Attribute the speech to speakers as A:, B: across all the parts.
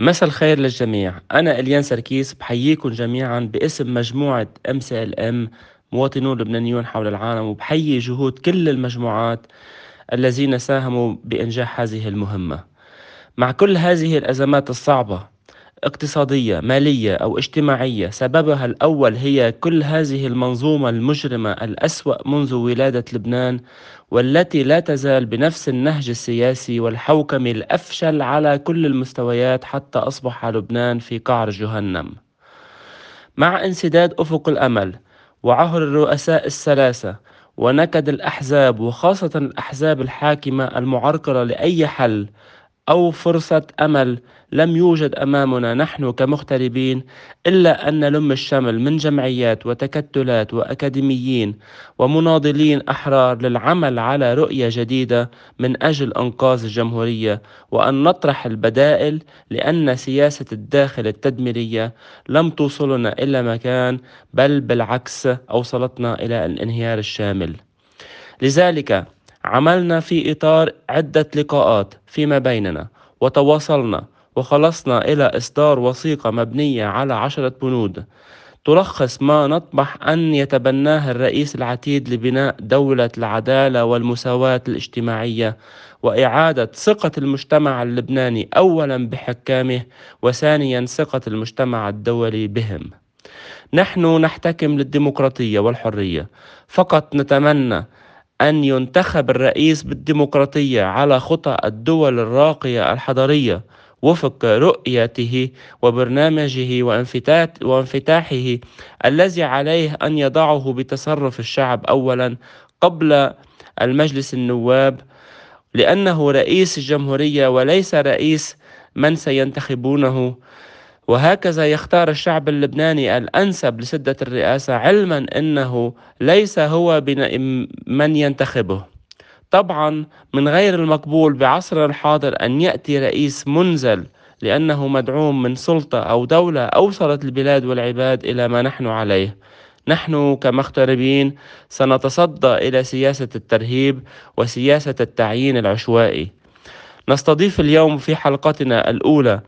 A: مساء الخير للجميع. أنا إليان سركيس بحييكم جميعا باسم مجموعة ام سي ال أم مواطنون لبنانيون حول العالم وبحيي جهود كل المجموعات الذين ساهموا بإنجاح هذه المهمة. مع كل هذه الأزمات الصعبة اقتصادية مالية أو اجتماعية. سببها الأول هي كل هذه المنظومة المجرمة الأسوأ منذ ولادة لبنان والتي لا تزال بنفس النهج السياسي والحوكمي الأفشل على كل المستويات حتى أصبح لبنان في قعر جهنم. مع انسداد أفق الأمل وعهر الرؤساء الثلاثة ونكد الأحزاب وخاصة الأحزاب الحاكمة المعرقلة لأي حل أو فرصة أمل لم يوجد أمامنا نحن كمغتربين إلا أن نلم الشمل من جمعيات وتكتلات وأكاديميين ومناضلين أحرار للعمل على رؤية جديدة من أجل إنقاذ الجمهورية وأن نطرح البدائل لأن سياسة الداخل التدميرية لم توصلنا إلى مكان بل بالعكس أوصلتنا إلى الانهيار الشامل. لذلك عملنا في إطار عدة لقاءات فيما بيننا وتواصلنا وخلصنا إلى إصدار وثيقة مبنية على عشرة بنود. تلخص ما نطمح أن يتبناه الرئيس العتيد لبناء دولة العدالة والمساواة الاجتماعية وإعادة ثقة المجتمع اللبناني أولا بحكامه وثانيا ثقة المجتمع الدولي بهم. نحن نحتكم للديمقراطية والحرية. فقط نتمنى أن ينتخب الرئيس بالديمقراطية على خطى الدول الراقية الحضرية وفق رؤيته وبرنامجه وانفتاحه الذي عليه أن يضعه بتصرف الشعب أولا قبل المجلس النواب لأنه رئيس الجمهورية وليس رئيس من سينتخبونه. وهكذا يختار الشعب اللبناني الأنسب لسدة الرئاسة علما أنه ليس هو من ينتخبه. طبعا من غير المقبول بعصرنا الحاضر أن يأتي رئيس منزل لأنه مدعوم من سلطة أو دولة أوصلت البلاد والعباد إلى ما نحن عليه. نحن كمغتربين سنتصدى إلى سياسة الترهيب وسياسة التعيين العشوائي. نستضيف اليوم في حلقتنا الأولى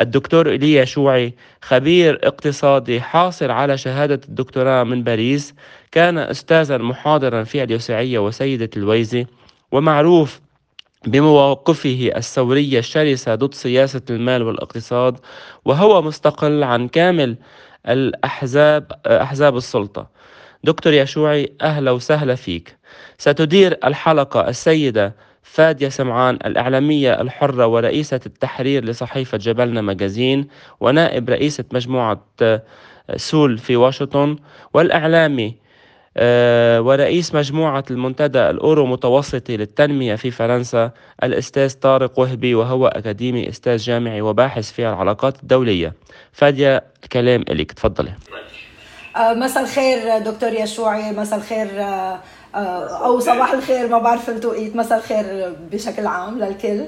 A: الدكتور إيليا شوعي خبير اقتصادي حاصل على شهادة الدكتوراه من باريس كان أستاذا محاضرا في اليوسعية وسيدة الويزي. ومعروف بمواقفه الثورية الشرسة ضد سياسة المال والاقتصاد وهو مستقل عن كامل الأحزاب أحزاب السلطة. دكتور يشوعي أهلا وسهلا فيك. ستدير الحلقة السيدة فادية سمعان الإعلامية الحرة ورئيسة التحرير لصحيفة جبلنا مجازين ونائب رئيسة مجموعة سول في واشنطن والإعلامي ورئيس مجموعة المنتدى الأورو متوسطي للتنمية في فرنسا الأستاذ طارق وهبي وهو أكاديمي أستاذ جامعي وباحث في العلاقات الدولية. فادية الكلام إليك. تفضلي.
B: آه، مساء الخير دكتور يشوعي. مساء الخير آه، أو صباح الخير ما بعرف التوقيت مساء الخير بشكل عام للكل.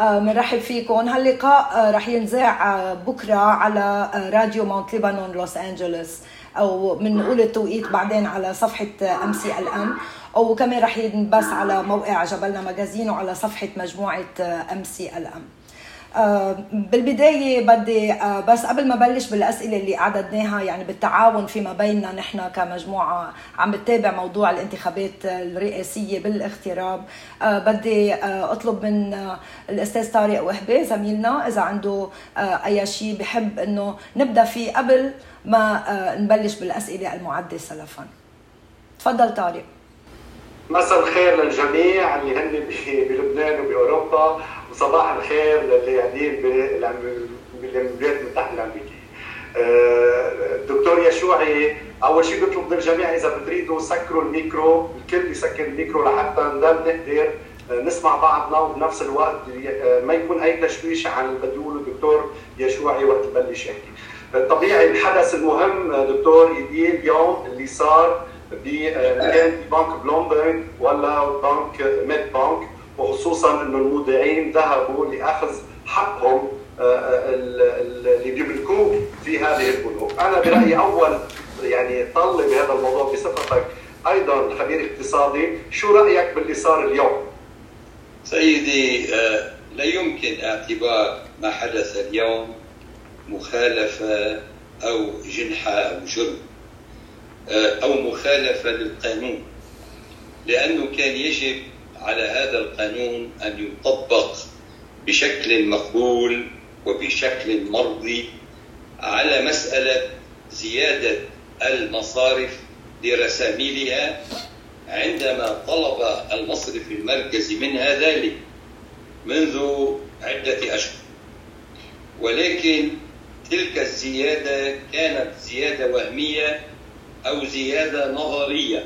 B: بنرحب فيكم. هاللقاء رح ينذاع بكرة على راديو مونت ليبانون لوس أنجلوس. أو بنقول التوقيت بعدين على صفحة MCLM وكمان رح ينبث على موقع جبلنا Magazine وعلى صفحة مجموعة MC بالبداية بدي آه، بس قبل ما بلش بالأسئلة اللي أعددناها يعني بالتعاون فيما بيننا نحن كمجموعة عم بتتابع موضوع الانتخابات الرئاسية بالاغتراب. آه، بدي أطلب من الأستاذ طارق وهبي زميلنا إذا عنده أي شيء بحب إنه نبدأ فيه قبل ما نبلش بالأسئلة المعدة سلفا. تفضل طارق.
C: مساء الخير للجميع اللي هن بلبنان وبأوروبا وصباح الخير للي قاعدين بالولايات المتحده الامريكيه. دكتور يشوعي أول شيء بطلب من الجميع إذا بتريدوا سكروا الميكرو الكل يسكر الميكرو لحتى نضل نقدر نسمع بعضنا وبنفس الوقت ما يكون أي تشويش عن اللي بده يقوله الدكتور يشوعي وقت يبلش يحكي. طبيعي الحدث المهم دكتور يدي اليوم اللي صار كان بنك بلومبرج ولا بنك ميد بنك وخصوصا إنه المودعين ذهبوا لأخذ حقهم آه، آه، اللي بيملكوه في هذه البنوك، أنا برأيي أول يعني طل بهذا الموضوع بصفتك. أيضا خبير اقتصادي، شو رأيك باللي صار اليوم؟
D: سيدي آه، لا يمكن اعتبار ما حدث اليوم مخالفة أو جنحة أو جرم. آه، أو مخالفة للقانون لأنه كان يجب على هذا القانون أن يطبق بشكل مقبول وبشكل مرضي على مسألة زيادة المصارف لرساميلها عندما طلب المصرف المركزي منها ذلك منذ عدة أشهر. ولكن تلك الزيادة كانت زيادة وهمية أو زيادة نظرية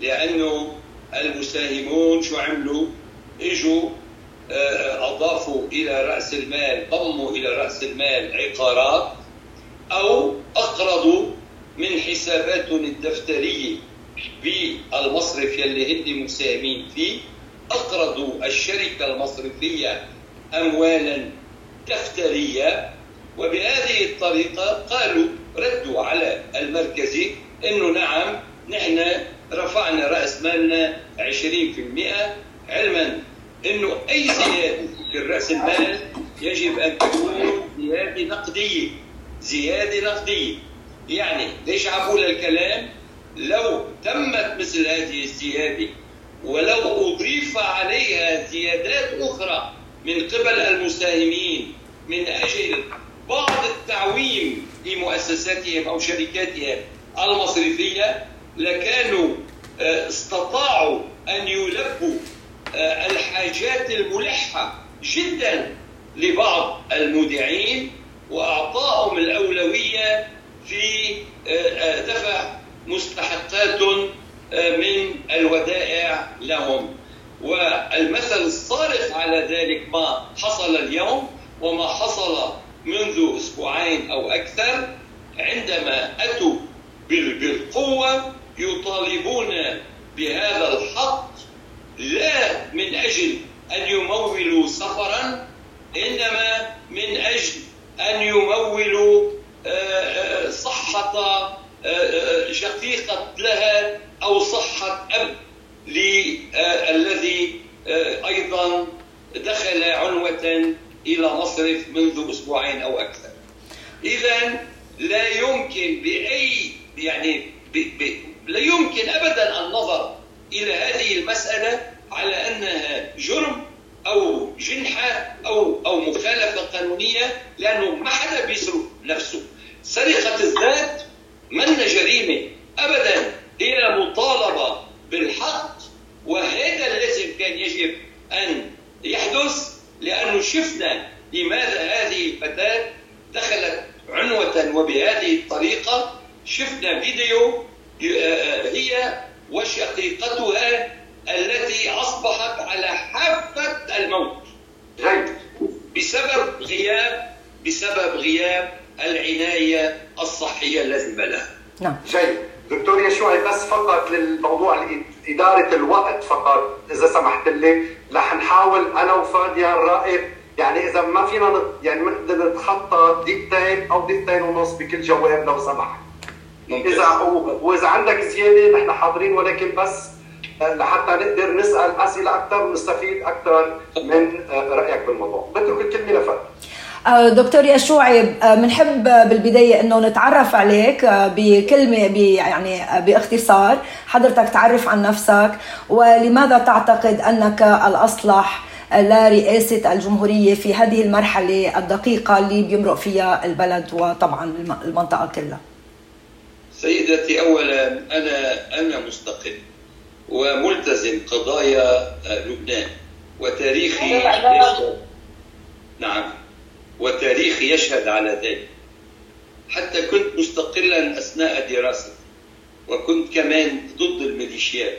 D: لأنه المساهمون شو عملوا؟ إجوا آه، أضافوا إلى رأس المال ضموا إلى رأس المال عقارات أو أقرضوا من حساباتهم الدفترية بالمصرف يلي هن مساهمين فيه أقرضوا الشركة المصرفية أموالا دفترية وبهذه الطريقة قالوا ردوا على المركزي أنه نعم نحن رفعنا رأس مالنا 20% علما أنه أي زيادة في رأس المال يجب أن تكون زيادة نقدية. زيادة نقدية. يعني ليش عبول الكلام؟ لو تمت مثل هذه الزيادة ولو أضيف عليها زيادات أخرى من قبل المساهمين من أجل بعض التعويم لمؤسساتهم أو شركاتهم المصرفية لكانوا آه، استطاعوا أن يلبوا آه، الحاجات الملحة جدا لبعض المودعين وأعطاهم الأولوية في آه، دفع مستحقات من الودائع لهم. والمثل الصارخ على ذلك ما حصل اليوم وما حصل منذ أسبوعين أو أكثر عندما أتوا بالقوة يطالبون بهذا الحق لا من أجل أن يمولوا سفرا إنما من أجل أن يمولوا آه، آه، صحة آه، شقيقة لها أو صحة أب الذي أيضا دخل عنوة إلى مصرف منذ أسبوعين أو أكثر. إذا لا يمكن بأي يعني ب ب لا يمكن أبدا النظر إلى هذه المسألة على أنها جرم أو جنحة أو أو مخالفة قانونية لأنه ما حدا بيسرق نفسه. سرقة الذات من جريمة أبدا هي مطالبة بالحق وهذا الذي كان يجب أن يحدث لأنه شفنا لماذا هذه الفتاة دخلت عنوة وبهذه الطريقة شفنا فيديو آه، هي وشقيقتها التي أصبحت على حافة الموت بسبب غياب بسبب غياب العناية الصحية اللازمة لها
B: نعم
C: جيد دكتور يشوعي بس فقط للموضوع إدارة الوقت فقط إذا سمحت لي رح نحاول أنا وفاديا الرائد يعني إذا ما فينا يعني نقدر نتخطى دقيقتين أو دقيقتين ونص بكل جواب لو سمحت. إذا وإذا عندك زيادة نحن حاضرين ولكن بس آه، لحتى نقدر نسأل أسئلة أكثر ونستفيد أكثر من آه، رأيك بالموضوع. بترك الكلمة لفادي
B: آه، دكتور يشوعي بنحب بالبداية إنه نتعرف عليك بكلمة يعني باختصار. حضرتك تعرف عن نفسك ولماذا تعتقد أنك الأصلح؟ لرئاسة الجمهورية في هذه المرحلة الدقيقة اللي بيمرق فيها البلد وطبعا المنطقة كلها.
D: سيدتي أولا أنا أنا مستقل وملتزم قضايا لبنان وتاريخي نعم. وتاريخي يشهد على ذلك. حتى كنت مستقلا أثناء دراستي وكنت كمان ضد الميليشيات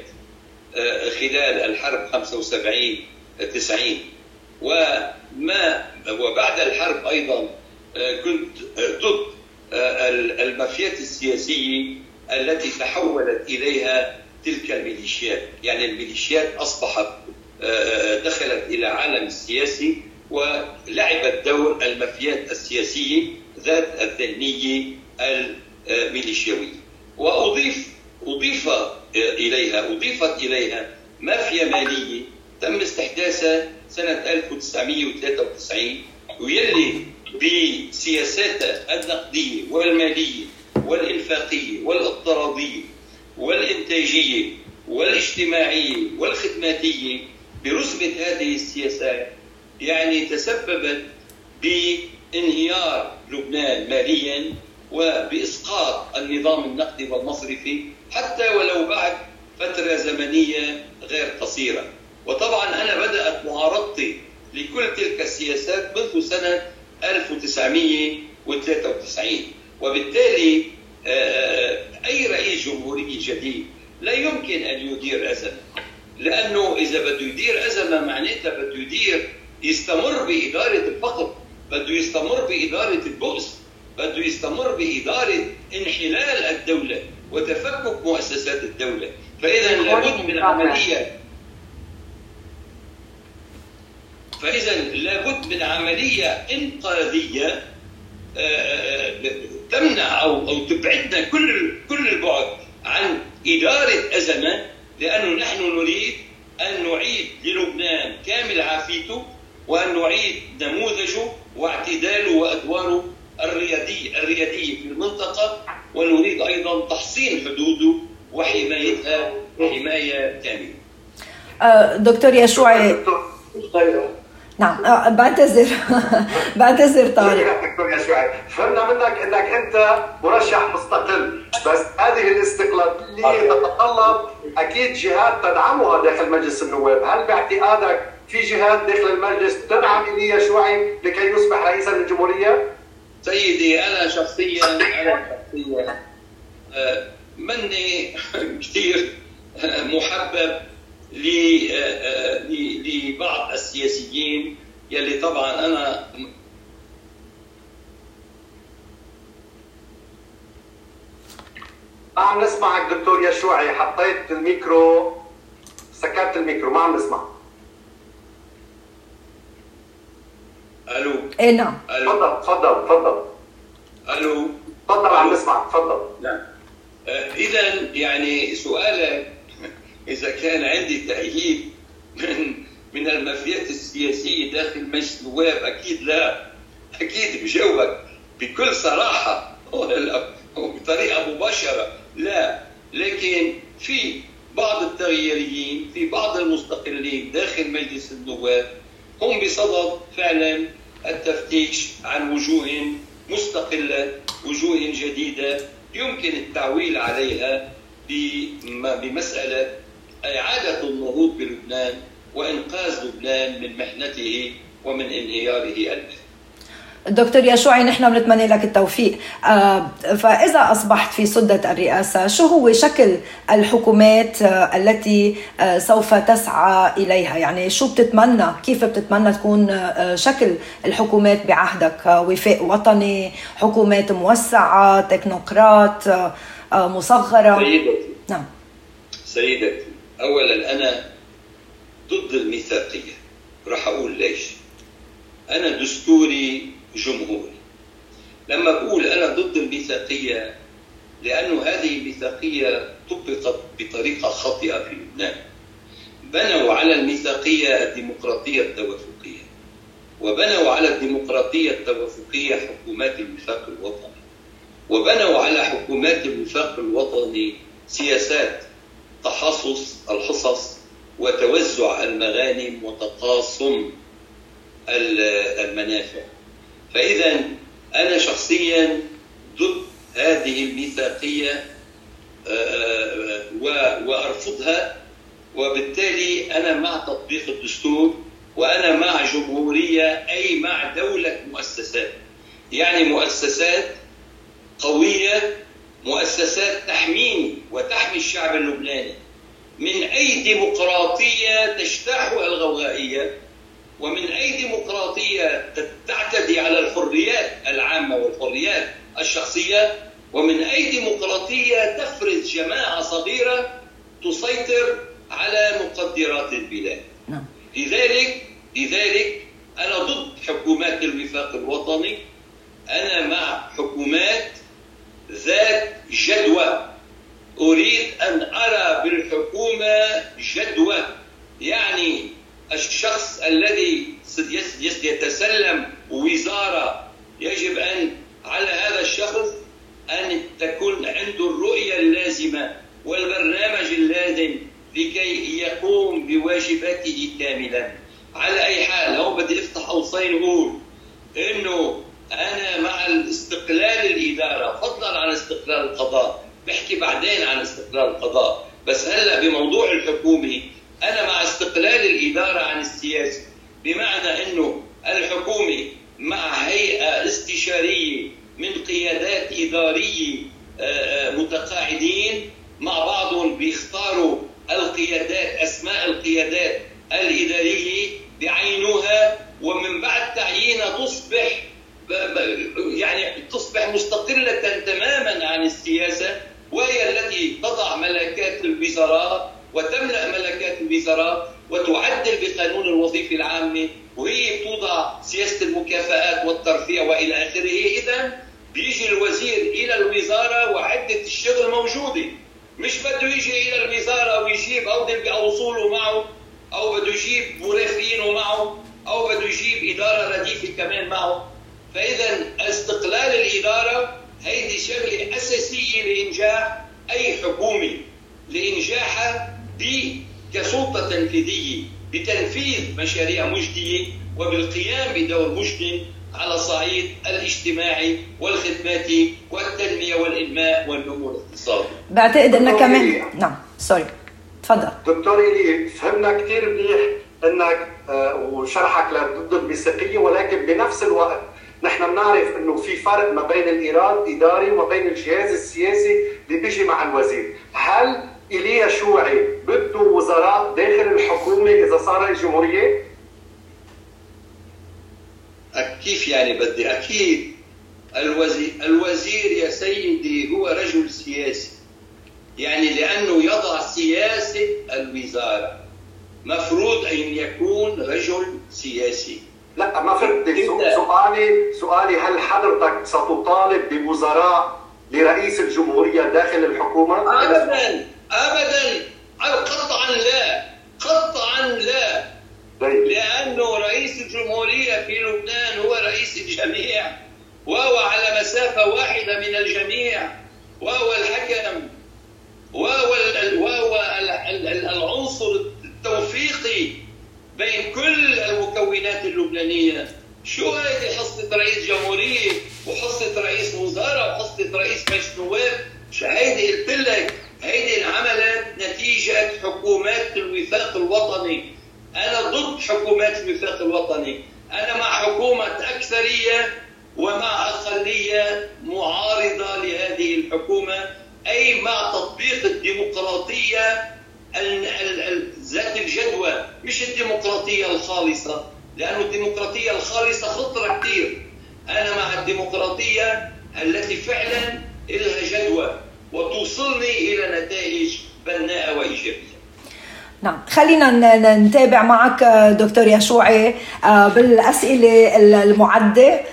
D: آه، خلال الحرب 75 90 وما وبعد الحرب أيضا آه، كنت ضد آه، المافيات السياسية التي تحولت إليها تلك الميليشيات. يعني الميليشيات أصبحت دخلت إلى عالم السياسي ولعبت دور المافيات السياسية ذات الذهنية الميليشياوية. وأضيف أضيف إليها أضيفت إليها مافيا مالية تم استحداثها سنة 1993 ويلي بسياساتها النقدية والمالية والإنفاقية والإقتصادية والإنتاجية والاجتماعية والخدماتية برسمة هذه السياسات يعني تسببت بانهيار لبنان ماليا وبإسقاط النظام النقدي والمصرفي حتى ولو بعد فترة زمنية غير قصيرة. وطبعا أنا بدأت معارضتي لكل تلك السياسات منذ سنة 1993 وبالتالي آه، أي رئيس جمهورية جديد لا يمكن أن يدير أزمة. لأنه إذا بده يدير أزمة معناتها بده يدير يستمر بإدارة الفقر بده يستمر بإدارة البؤس بده يستمر بإدارة انحلال الدولة وتفكك مؤسسات الدولة. فإذا لابد من عملية فإذا لابد من عملية إنقاذية آه، تمنع أو أو تبعدنا كل كل البعد عن إدارة أزمة لأنه نحن نريد أن نعيد للبنان كامل عافيته وأن نعيد نموذجه واعتداله وأدواره الريادية الريادية في المنطقة. ونريد أيضا تحصين حدوده وحمايتها حماية كاملة.
B: آه، دكتور يشوعي. نعم. آه، بعتذر بعتذر طارق.
C: دكتور يشوعي فهمنا منك إنك أنت مرشح مستقل. بس هذه الاستقلاليه تتطلب أكيد جهات تدعمها داخل مجلس النواب. هل باعتقادك في جهات داخل المجلس تدعم ايليا شوعي لكي يصبح رئيسا للجمهورية؟
D: سيدي أنا شخصيا أنا شخصيا آه، مني كثير محبب لبعض السياسيين يلي طبعا أنا
C: ما عم نسمعك دكتور يشوعي حطيت الميكرو سكرت الميكرو ما عم نسمع.
D: ألو؟
B: إيه نعم.
C: تفضل تفضل تفضل.
D: ألو؟
C: تفضل عم نسمع تفضل.
D: نعم آه، اذا يعني سؤالك إذا كان عندي تأييد من من المافيات السياسية داخل مجلس النواب أكيد لا. أكيد بجاوبك بكل صراحة وبطريقة مباشرة لا. لكن في بعض التغييريين في بعض المستقلين داخل مجلس النواب هم بصدد فعلا التفتيش عن وجوه مستقلة وجوه جديدة يمكن التعويل عليها بمسألة إعادة النهوض بلبنان وإنقاذ لبنان من محنته ومن انهياره المالي
B: دكتور يشوعي نحن بنتمنى لك التوفيق. آه، فإذا أصبحت في سدة الرئاسة شو هو شكل الحكومات آه، التي آه، سوف تسعى إليها؟ يعني شو بتتمنى؟ كيف بتتمنى تكون شكل الحكومات بعهدك؟ وفاء وطني حكومات موسعة تكنوقراط مصغرة؟
D: سيدتي.
B: نعم.
D: سيدتي. أولا أنا ضد الميثاقية. راح أقول ليش؟ أنا دستوري جمهوري. لما بقول أنا ضد الميثاقية لأنه هذه الميثاقية طبقت بطريقة خاطئة في لبنان. بنوا على الميثاقية الديمقراطية التوافقية. وبنوا على الديمقراطية التوافقية حكومات الوفاق الوطني. وبنوا على حكومات الوفاق الوطني سياسات تحصص الحصص وتوزع المغانم وتقاسم المنافع. فإذا أنا شخصيا ضد هذه الميثاقية آه، آه، وأرفضها وبالتالي أنا مع تطبيق الدستور وأنا مع جمهورية أي مع دولة مؤسسات. يعني مؤسسات قوية مؤسسات تحميني وتحمي الشعب اللبناني. من أي ديمقراطية تجتاحها الغوغائية؟ ومن أي ديمقراطية تعتدي على الحريات العامة والحريات الشخصية؟ ومن أي ديمقراطية تفرز جماعة صغيرة تسيطر على مقدرات البلاد؟
B: نعم.
D: لذلك لذلك أنا ضد حكومات الوفاق الوطني. أنا مع حكومات ذات جدوى. أريد أن أرى بالحكومة جدوى. يعني الشخص الذي يتسلم وزاره يجب أن على هذا الشخص أن تكون عنده الرؤية اللازمة والبرنامج اللازم لكي يقوم بواجباته كاملا. على أي حال هو بدي أفتح قوسين أقول إنه أنا مع الاستقلال الإدارة فضلا عن استقلال القضاء. بحكي بعدين عن استقلال القضاء. بس هلأ بموضوع الحكومة أنا مع استقلال الإدارة عن السياسة. بمعنى إنه الحكومة مع هيئة استشارية من قيادات إدارية آه، آه، متقاعدين مع بعضهم بيختاروا القيادات أسماء القيادات الإدارية بعينها ومن بعد تعيينها تصبح يعني تصبح مستقلة تماما عن السياسة وهي التي تضع ملكات الوزراء وتملأ ملكات الوزراء وتعدل بقانون الوظيفة العامة وهي بتوضع سياسة المكافآت والترفيه وإلى آخره. اذا بيجي الوزير إلى الوزارة وعدة الشغل موجودة. مش بده يجي إلى الوزارة ويجيب اودي اوصوله معه أو بده يجيب مرافقينه معه أو بده يجيب إدارة رديفة كمان معه. فإذا استقلال الإدارة هيدي شغلة أساسية لإنجاح أي حكومة لانجاحها كسلطة تنفيذية بتنفيذ مشاريع مجدية وبالقيام بدور مجدي على صعيد الاجتماعي والخدماتي والتنمية والانماء والنمو الاقتصادي.
B: بعتقد إنك كمان نعم سوري تفضل.
C: دكتور إلي فهمنا كثير منيح إنك آه، وشرحك ضد الميثاقية ولكن بنفس الوقت نحن بنعرف إنه في فرق ما بين الايراد الاداري وما بين الجهاز السياسي اللي بيجي مع الوزير، هل ايليا شوعي بده وزراء داخل الحكومة إذا صار الجمهورية؟
D: كيف يعني بدي؟ أكيد. الوزير الوزير يا سيدي هو رجل سياسي. يعني لأنه يضع سياسة الوزارة. مفروض أن يكون رجل سياسي.
C: لا ما فهمت سؤالي سؤالي هل حضرتك ستطالب بوزراء لرئيس الجمهورية داخل الحكومة؟
D: ابدا ابدا قطعا لا قطعا لا طيب. لأنه رئيس الجمهورية في لبنان هو رئيس الجميع وهو على مسافة واحدة من الجميع وهو الحكم وهو وهو العنصر التوفيقي بين كل المكونات اللبنانية. شو هذه حصه رئيس جمهورية وحصه رئيس وزارة وحصه رئيس مجلس نواب شو هيدي قلت لك؟ هيدي انعملت نتيجة حكومات الوفاق الوطني. أنا ضد حكومات الوفاق الوطني. أنا مع حكومة أكثرية ومع أقلية معارضة لهذه الحكومة. أي مع تطبيق الديمقراطية ذات الجدوى. مش الديمقراطية الخالصة. لأنه الديمقراطية الخالصة خطرة كثير أنا مع الديمقراطية التي فعلا لها جدوى وتوصلني إلى نتائج بناءة وإيجابية.
B: نعم. خلينا نتابع معك دكتور يشوعي آه، بالأسئلة المعدة. آه،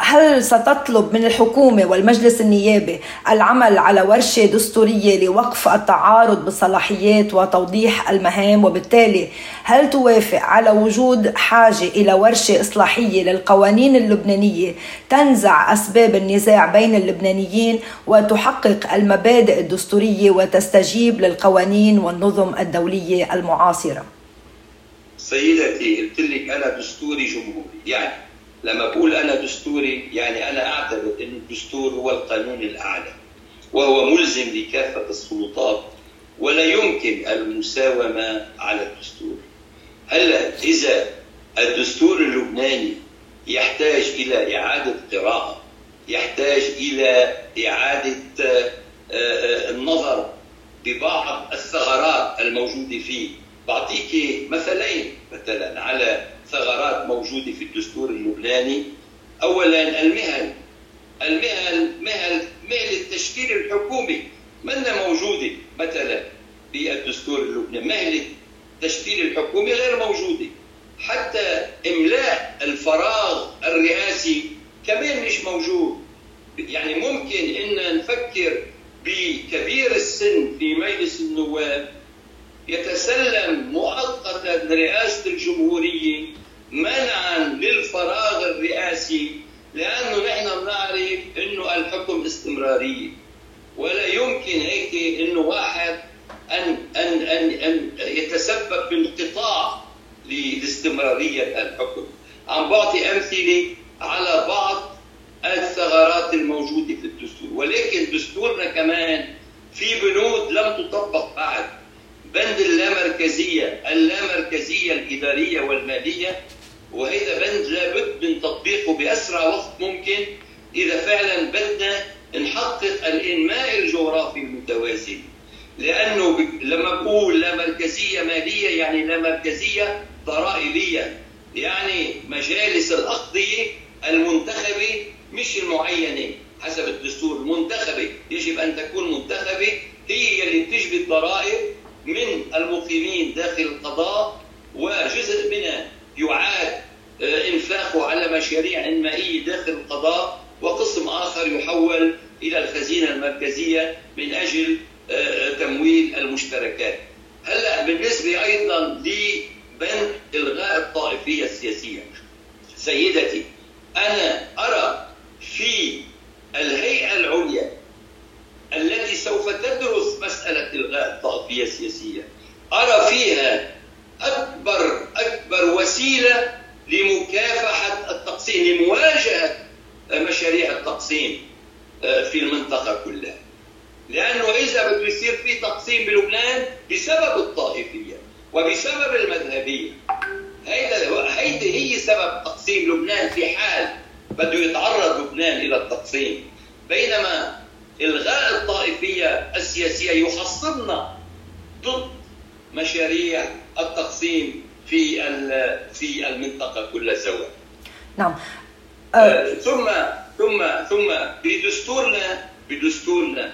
B: هل ستطلب من الحكومة والمجلس النيابي العمل على ورشة دستورية لوقف التعارض بالصلاحيات وتوضيح المهام؟ وبالتالي هل توافق على وجود حاجة إلى ورشة إصلاحية للقوانين اللبنانية تنزع أسباب النزاع بين اللبنانيين وتحقق المبادئ الدستورية وتستجيب للقوانين والنظم الدولية المعاصرة؟
D: سيدتي قلت لك أنا دستوري جمهوري يعني لما بقول أنا دستوري يعني أنا أعتقد إن الدستور هو القانون الأعلى وهو ملزم لكافة السلطات ولا يمكن المساومة على الدستور. هلا إذا الدستور اللبناني يحتاج إلى إعادة قراءة، يحتاج إلى إعادة آه، آه، النظر ببعض الثغرات الموجودة فيه، بعطيك مثلين مثلا على ثغرات موجودة في الدستور اللبناني. اولا المهن. المهن مهن مهن التشكيل الحكومي. منا موجودة؟ مثلا في الدستور اللبناني. مهنه التشكيل الحكومي غير موجودة. حتى إملاء الفراغ الرئاسي كمان مش موجود. يعني ممكن إن نفكر بكبير السن في مجلس النواب يتسلم مؤقتا رئاسة الجمهورية منعا للفراغ الرئاسي لأنه نحن بنعرف أنه الحكم استمرارية. ولا يمكن هيك أنه واحد أن أن أن أن يتسبب بانقطاع لاستمرارية الحكم. عم بعطي أمثلة على بعض الثغرات الموجودة في الدستور. ولكن دستورنا كمان في بنود لم تطبق بعد. بند اللامركزية اللامركزية الإدارية والمالية وهذا بند لابد من تطبيقه بأسرع وقت ممكن. إذا فعلا بدنا نحقق الإنماء الجغرافي المتوازن لأنه لما بقول لا مركزية مالية يعني لا مركزية ضرائبية يعني مجالس الأقضية المنتخبة مش المعينة. حسب الدستور المنتخبة يجب أن تكون منتخبة هي اللي بتجبي الضرائب من المقيمين داخل القضاء وجزء منها يعاد آه، إنفاقه على مشاريع انمائيه داخل القضاء وقسم آخر يحول إلى الخزينة المركزية من أجل آه، تمويل المشتركات. هلأ بالنسبة أيضا لبند إلغاء الطائفية السياسية. سيدتي أنا أرى في الهيئة العليا التي سوف تدرس مسألة الغاء الطائفيه السياسيه أرى فيها أكبر أكبر وسيلة لمكافحة التقسيم لمواجهة مشاريع التقسيم آه، في المنطقة كلها. لأنه إذا بده يصير في تقسيم بلبنان بسبب الطائفية وبسبب المذهبية. هيدا هيدي هي سبب تقسيم لبنان في حال بده يتعرض لبنان إلى التقسيم. بينما إلغاء الطائفية السياسية يحصلنا ضد مشاريع التقسيم في في المنطقة كلها سوا.
B: نعم.
D: أه ثم ثم ثم بدستورنا بدستورنا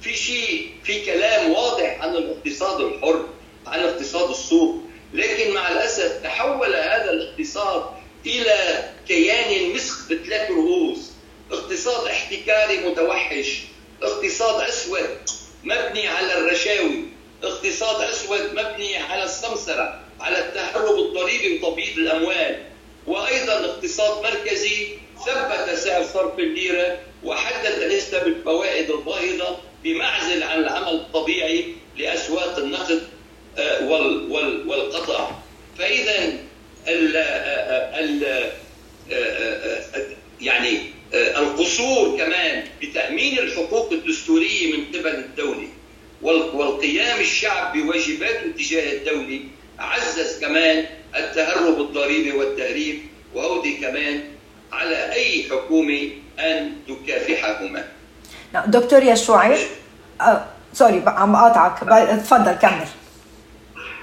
D: في شيء في كلام واضح عن الاقتصاد الحر عن اقتصاد السوق لكن مع الأسف تحول هذا الاقتصاد إلى كيان مسخ بثلاث رؤوس اقتصاد احتكاري متوحش اقتصاد أسود مبني على الرشاوي اقتصاد أسود مبني على السمسره على التهرب الضريبي وتبييض الأموال. وأيضا اقتصاد مركزي ثبت سعر صرف الليرة وحدد نسبه الفوائد الباهظه بمعزل عن العمل الطبيعي لأسواق النقد آه، والقطع. فاذا ال ال يعني آه، القصور كمان بتأمين الحقوق الدستورية من قبل الدولة والقيام الشعب بواجباته تجاه الدولة عزز كمان التهرب الضريبي والتهريب وهودي كمان على أي حكومة أن تكافحهما.
B: دكتور يشوعي آه سوري عم اقاطعك تفضل كمل.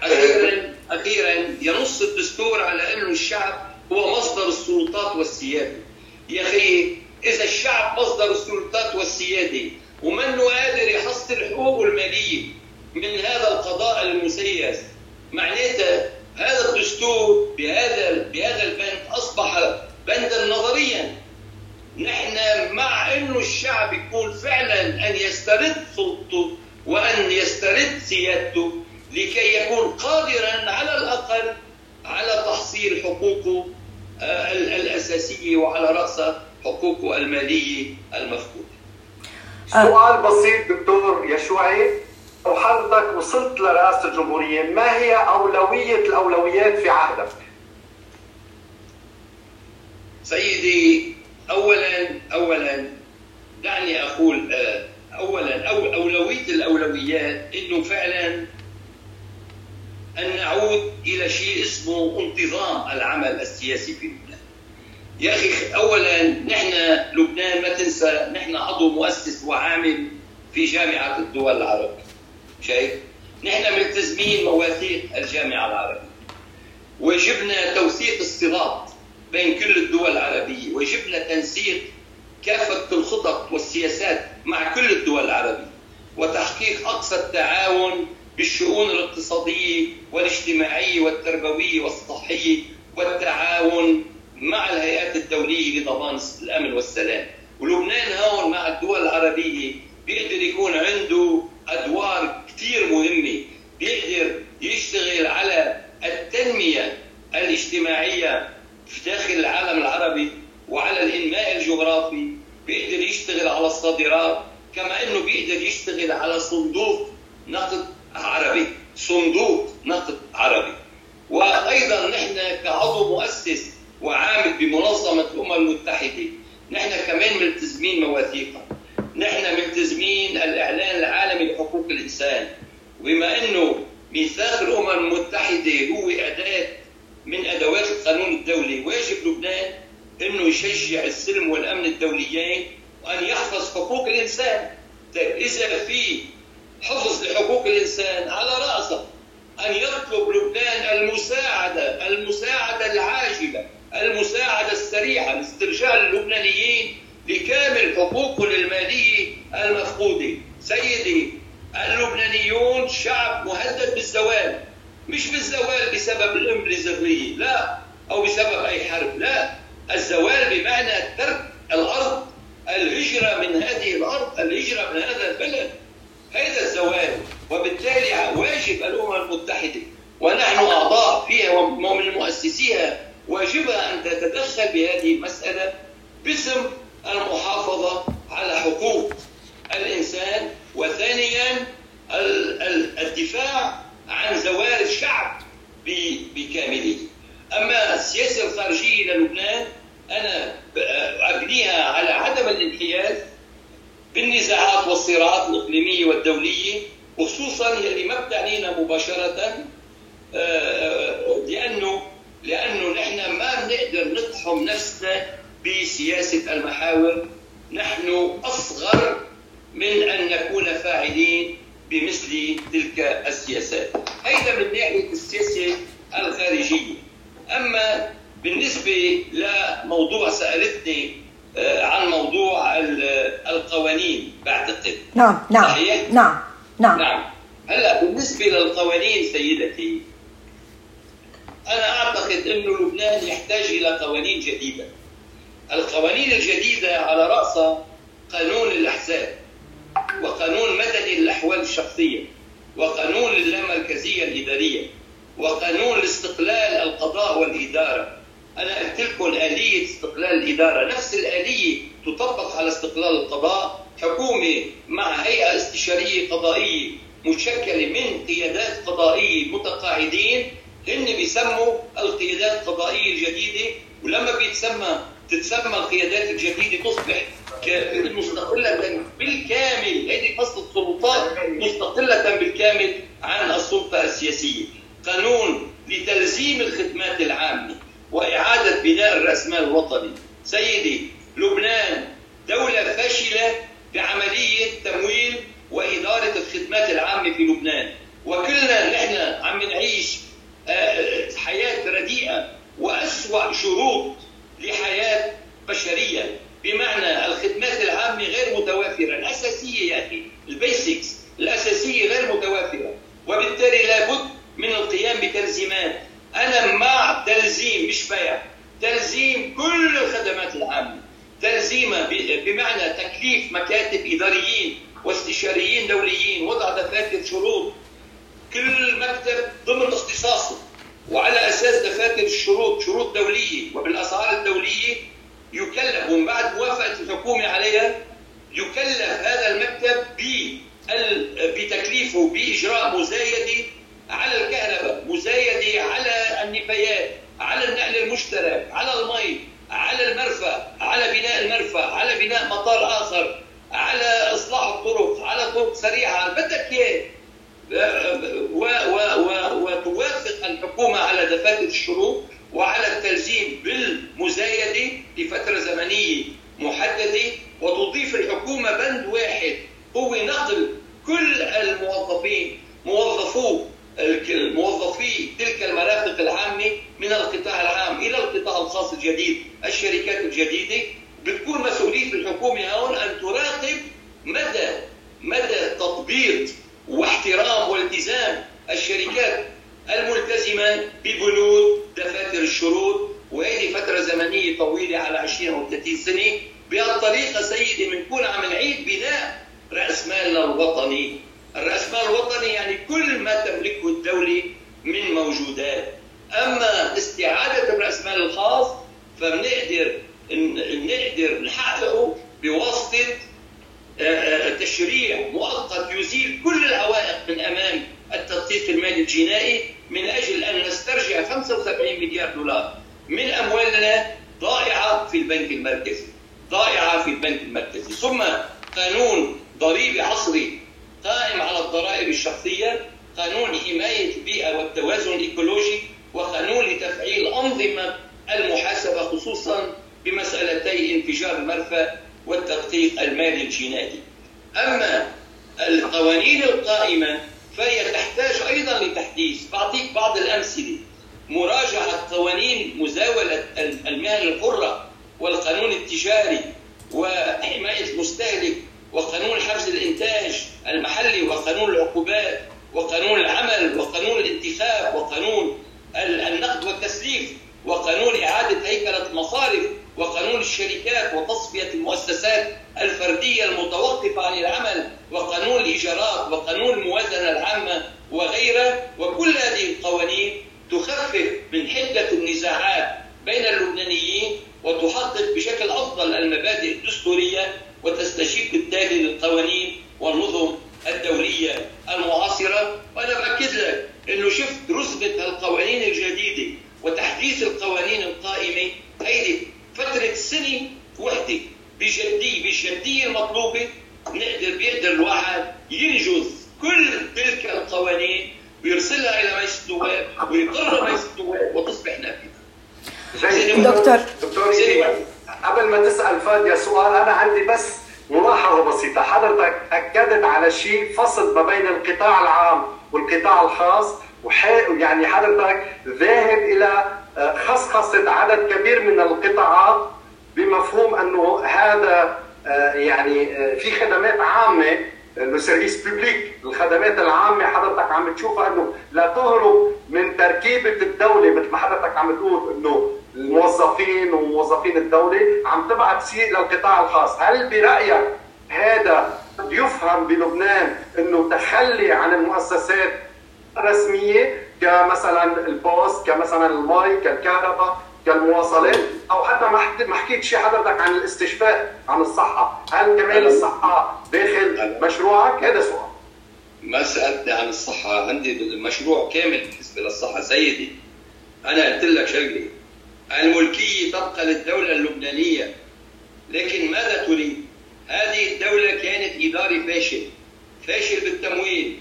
D: أخيرا أخيرا ينص الدستور على انه الشعب هو مصدر السلطات والسيادة. يا أخي إذا الشعب مصدر السلطات والسيادة ومنه قادر يحصل حقوقه المالية من هذا القضاء المسيس معناتها هذا الدستور بهذا بهذا البند أصبح بندا نظريا. نحن مع إنه الشعب يكون فعلا أن يسترد سلطته وأن يسترد سيادته لكي يكون قادرا على الأقل على تحصيل حقوقه آه، الأساسية وعلى راسها حقوقه المالية المفقودة.
C: سؤال بسيط دكتور يشوعي لو حضرتك وصلت لرئاسة الجمهورية ما هي أولوية الأولويات في عهدك؟
D: سيدي اولا اولا دعني أقول آه، اولا أو أولوية الأولويات إنه فعلا أن نعود إلى شيء اسمه انتظام العمل السياسي في لبنان. يا أخي اولا نحن لبنان ما تنسى نحن عضو مؤسس وعامل في جامعة الدول العربية. شايف؟ نحن ملتزمين مواثيق الجامعة العربية. وجبنا توثيق الصراط بين كل الدول العربية، وجبنا تنسيق كافة الخطط والسياسات مع كل الدول العربية، وتحقيق أقصى التعاون بالشؤون الاقتصادية والاجتماعية والتربوية والصحية والتعاون مع الهيئات الدولية لضمان الأمن والسلام. ولبنان هون مع الدول العربية بيقدر يكون عنده أدوار كثير مهمة. بيقدر يشتغل على التنمية الاجتماعية في داخل العالم العربي وعلى الإنماء الجغرافي. بيقدر يشتغل على الصادرات كما أنه بيقدر يشتغل على صندوق نقد عربي صندوق نقد عربي. وأيضا نحن كعضو مؤسس وعامل بمنظمة الأمم المتحدة نحن كمان ملتزمين مواثيقها نحن ملتزمين الإعلان العالمي لحقوق الإنسان. وبما إنه ميثاق الأمم المتحدة هو اداه من أدوات القانون الدولي واجب لبنان إنه يشجع السلم والأمن الدوليين وان يحفظ حقوق الإنسان. طيب إذا في حفظ لحقوق الإنسان على رأسه أن يطلب لبنان المساعدة المساعدة العاجلة المساعدة السريعة لاسترجاع اللبنانيين لكامل حقوقهم المالية المفقودة. سيدي اللبنانيون شعب مهدد بالزوال مش بالزوال بسبب الامبريزرية لا أو بسبب أي حرب لا. الزوال بمعنى ترك الأرض الهجرة من هذه الأرض الهجرة من هذا البلد. هذا الزوال وبالتالي واجب الأمم المتحدة ونحن أعضاء فيها ومن مؤسسيها واجبها أن تتدخل بهذه المسألة باسم المحافظة على حقوق الإنسان وثانيا الدفاع عن زوال الشعب بكامله. أما السياسة الخارجية للبنان أنا أبنيها على عدم الانحياز بالنزاعات والصراعات الإقليمية والدولية وخصوصا يلي ما بتعنينا مباشرة آه، لأنه لأنه نحن ما بنقدر نقحم نفسنا بسياسة المحاور. نحن أصغر من أن نكون فاعلين بمثل تلك السياسات. هيدا من ناحية السياسة الخارجية. أما بالنسبة لموضوع سألتني آه، عن موضوع القوانين بعتقد.
B: نعم نعم صحيح؟ نعم نعم.
D: نعم. هلا بالنسبة للقوانين سيدتي أنا أعتقد إنه لبنان يحتاج إلى قوانين جديدة. القوانين الجديدة على راسها قانون الأحزاب وقانون مدني للاحوال الشخصية وقانون اللامركزية الإدارية وقانون الاستقلال القضاء والإدارة. أنا قلت لكم اليه استقلال الإدارة. نفس الآلية تطبق على استقلال القضاء حكومه مع هيئة استشارية قضائية مشكله من قيادات قضائية متقاعدين. هن بيسموا القيادات القضائية الجديدة ولما بيتسمى تتسمى القيادات الجديدة تصبح مستقلة بالكامل. هذه قصة السلطات مستقلة بالكامل عن السلطة السياسية. قانون لتلزيم الخدمات العامة. وإعادة بناء الرأسمال الوطني. سيدي لبنان دولة فاشلة بعملية تمويل وإدارة الخدمات العامة في لبنان. وكلنا نحن عم نعيش آه، حياة رديئة وأسوأ شروط لحياة بشرية. بمعنى الخدمات العامة غير متوافرة. الأساسية يا أخي البيسكس الأساسية غير متوافرة. وبالتالي لابد من القيام بتلزيمات أنا مع تلزيم مش بيع تلزيم كل الخدمات العامة. تلزيمها بمعنى تكليف مكاتب إداريين واستشاريين دوليين وضع دفاتر شروط. كل مكتب ضمن اختصاصه وعلى أساس دفاتر الشروط شروط دولية وبالأسعار الدولية يكلف ومن بعد موافقة الحكومة عليها يكلف هذا المكتب بتكليفه بإجراء مزايدة على الكهرباء مزايدة على النفايات على النقل المشترك على المي على المرفأ على بناء المرفأ على بناء مطار آخر على إصلاح الطرق على طرق سريعة بدك إياه. وتوافق الحكومة على دفاتر الشروط وعلى التلزيم بالمزايدة لفترة زمنية محددة وتضيف الحكومة بند واحد هو نقل كل الموظفين موظفو موظفي تلك المرافق العامة من القطاع العام إلى القطاع الخاص الجديد الشركات الجديدة. بتكون مسؤولية الحكومة هون أن تراقب مدى مدى تطبيق واحترام والتزام الشركات الملتزمة ببنود دفاتر الشروط. وهذه فترة زمنية طويلة على 20 أو 30 سنة. بهالطريقة سيدي بنكون عم نعيد بناء رأس مالنا الوطني. الرأسمال الوطني يعني كل ما تملكه الدولة من موجودات. أما استعادة الرأسمال الخاص فبنقدر نقدر نحققه بواسطة تشريع مؤقت يزيل كل العوائق من أمام التدقيق المالي الجنائي من أجل أن نسترجع 75 مليار دولار من أموالنا ضائعة في البنك المركزي. ضائعة في البنك المركزي. ثم قانون ضريبي عصري قائم على الضرائب الشخصية قانون حماية البيئة والتوازن الإيكولوجي وقانون لتفعيل انظمه المحاسبة خصوصا بمسألتي انفجار المرفأ والتدقيق المالي الجنائي. أما القوانين القائمة فهي تحتاج أيضا لتحديث، بعطيك بعض الأمثلة. مراجعة قوانين مزاولة المهن الحره والقانون التجاري وحماية المستهلك وقانون حفز الإنتاج المحلي وقانون العقوبات وقانون العمل وقانون الانتخاب وقانون النقد والتسليف وقانون إعادة هيكلة المصارف وقانون الشركات وتصفية المؤسسات الفردية المتوقفة عن العمل وقانون الإيجارات وقانون الموازنة العامة وغيرها. وكل هذه القوانين تخفف من حدة النزاعات بين اللبنانيين وتحقق بشكل أفضل المبادئ الدستورية وتستجيب بالتالي للقوانين والنظم الدولية المعاصرة. وأنا بأكد لك أنه شفت رسبة القوانين الجديدة وتحديث القوانين القائمة هيدي فترة سنة وحدة بجدية بالجدية المطلوبة نقدر بيقدر الواحد ينجز كل تلك القوانين ويرسلها إلى مجلس النواب ويقرر مجلس النواب وتصبح نافذة.
B: دكتور
C: دكتور قبل ما تسأل فادية سؤال أنا عندي بس ملاحظة بسيطة حضرتك أكدت على شيء فصل ما بين القطاع العام والقطاع الخاص يعني حضرتك ذاهب إلى آه، خصخصة عدد كبير من القطاعات بمفهوم أنه هذا آه، يعني آه، في خدمات عامة le service public الخدمات العامة حضرتك عم تشوفها إنه لا تهرب من تركيبة الدولة مثل ما حضرتك عم تقول إنه الموظفين وموظفين الدولة عم تبعت شيء للقطاع الخاص، هل برأيك هذا يفهم بلبنان إنه تخلي عن المؤسسات رسمية كمثلا البوست كمثلا المي كالكهرباء كالمواصلات أو حتى ما حكيت شيء حضرتك عن الاستشفاء عن الصحة. هل كمان الصحة داخل مشروعك؟ هذا سؤال.
D: ما سألتني عن الصحة. عندي مشروع كامل بالنسبة للصحة. سيدي أنا قلت لك شغله الملكية تبقى للدولة اللبنانية. لكن ماذا تريد؟ هذه الدولة كانت إدارة فاشل. فاشل بالتمويل.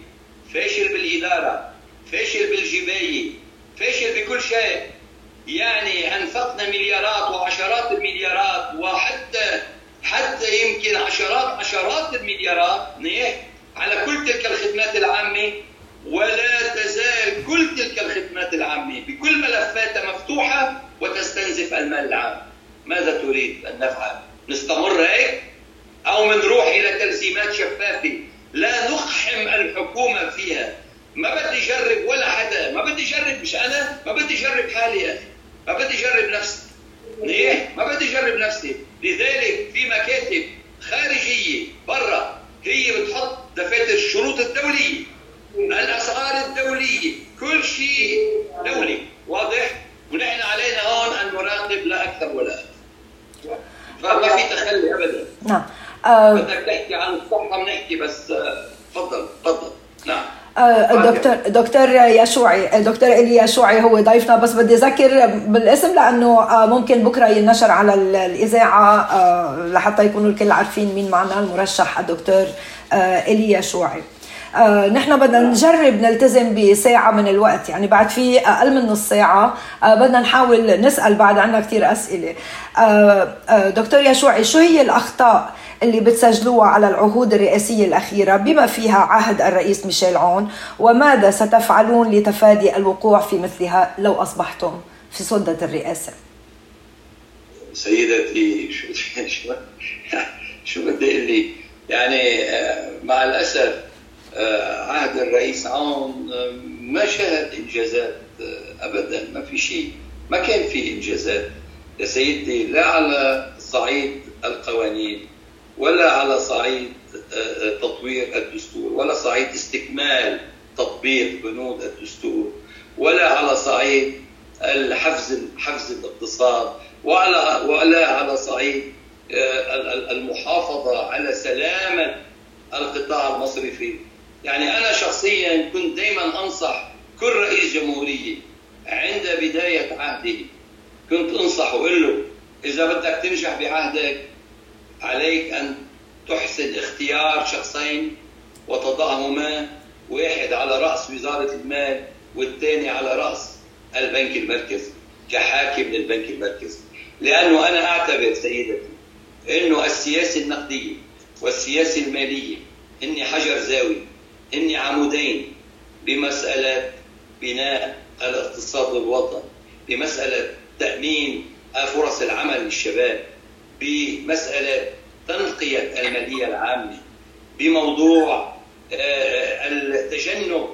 D: فاشل بالإدارة فاشل بالجباية فاشل بكل شيء يعني أنفقنا مليارات وعشرات المليارات وحتى حتى يمكن عشرات عشرات المليارات على كل تلك الخدمات العامة ولا تزال كل تلك الخدمات العامة بكل ملفاتها مفتوحة وتستنزف المال العام ماذا تريد أن نفعل؟ نستمر هيك؟ أو منروح إلى تلزيمات شفافة لا نقحم الحكومة فيها. ما بدي أجرب ولا حدا. ما بدي أجرب مش أنا ما بدي أجرب حالي يا أخي ما بدي أجرب نفسي. ليه؟ ما بدي أجرب نفسي. لذلك في مكاتب خارجية برا هي بتحط دفاتر الشروط الدولية. الأسعار الدولية. كل شيء دولي. واضح؟ ونحن علينا هون أن نراقب لا أكثر ولا أقل. فما في تخلي أبدا.
B: نعم.
D: بدك تحكي عن الصحه بنحكي بس آه، تفضل تفضل. نعم.
B: آه، دكتور دكتور يشوعي دكتور إلي يشوعي هو ضيفنا بس بدي أذكر بالاسم لأنه ممكن بكرة ينشر على الإذاعة لحتى يكونوا الكل عارفين مين معنا المرشح الدكتور إلي يشوعي. آه نحن بدنا نجرب نلتزم بساعة من الوقت يعني بعد في أقل من نص ساعة آه بدنا نحاول نسأل بعد عنا كثير أسئلة. آه آه دكتور يشوعي شو هي الأخطاء اللي بتسجلوها على العهود الرئاسية الأخيرة بما فيها عهد الرئيس ميشيل عون وماذا ستفعلون لتفادي الوقوع في مثلها لو أصبحتم في سدة الرئاسة؟
D: سيدتي شو شو بدي لي يعني آه، مع الأسف آه، عهد الرئيس عون آه، ما شهد إنجازات أبدا ما في شيء. ما كان في إنجازات. يا سيدتي لا على صعيد القوانين ولا على صعيد آه، آه، تطوير الدستور ولا صعيد استكمال تطبيق بنود الدستور ولا على صعيد الحفز حفز الاقتصاد وعلى ولا على صعيد آه، المحافظة على سلامة القطاع المصرفي يعني أنا شخصيا كنت دائما أنصح كل رئيس جمهورية عند بداية عهده كنت انصح واقول له إذا بدك تنجح بعهدك عليك أن تحسن اختيار شخصين وتضعهما واحد على رأس وزارة المال والثاني على رأس البنك المركزي كحاكم للبنك المركزي لأنه أنا أعتبر سيدتي إنه السياسة النقدية والسياسة المالية إني حجر زاوي إني عمودين بمسألة بناء الاقتصاد الوطني بمسألة تأمين فرص العمل للشباب. بمسألة تنقية الماليه العامة بموضوع آه، التجنب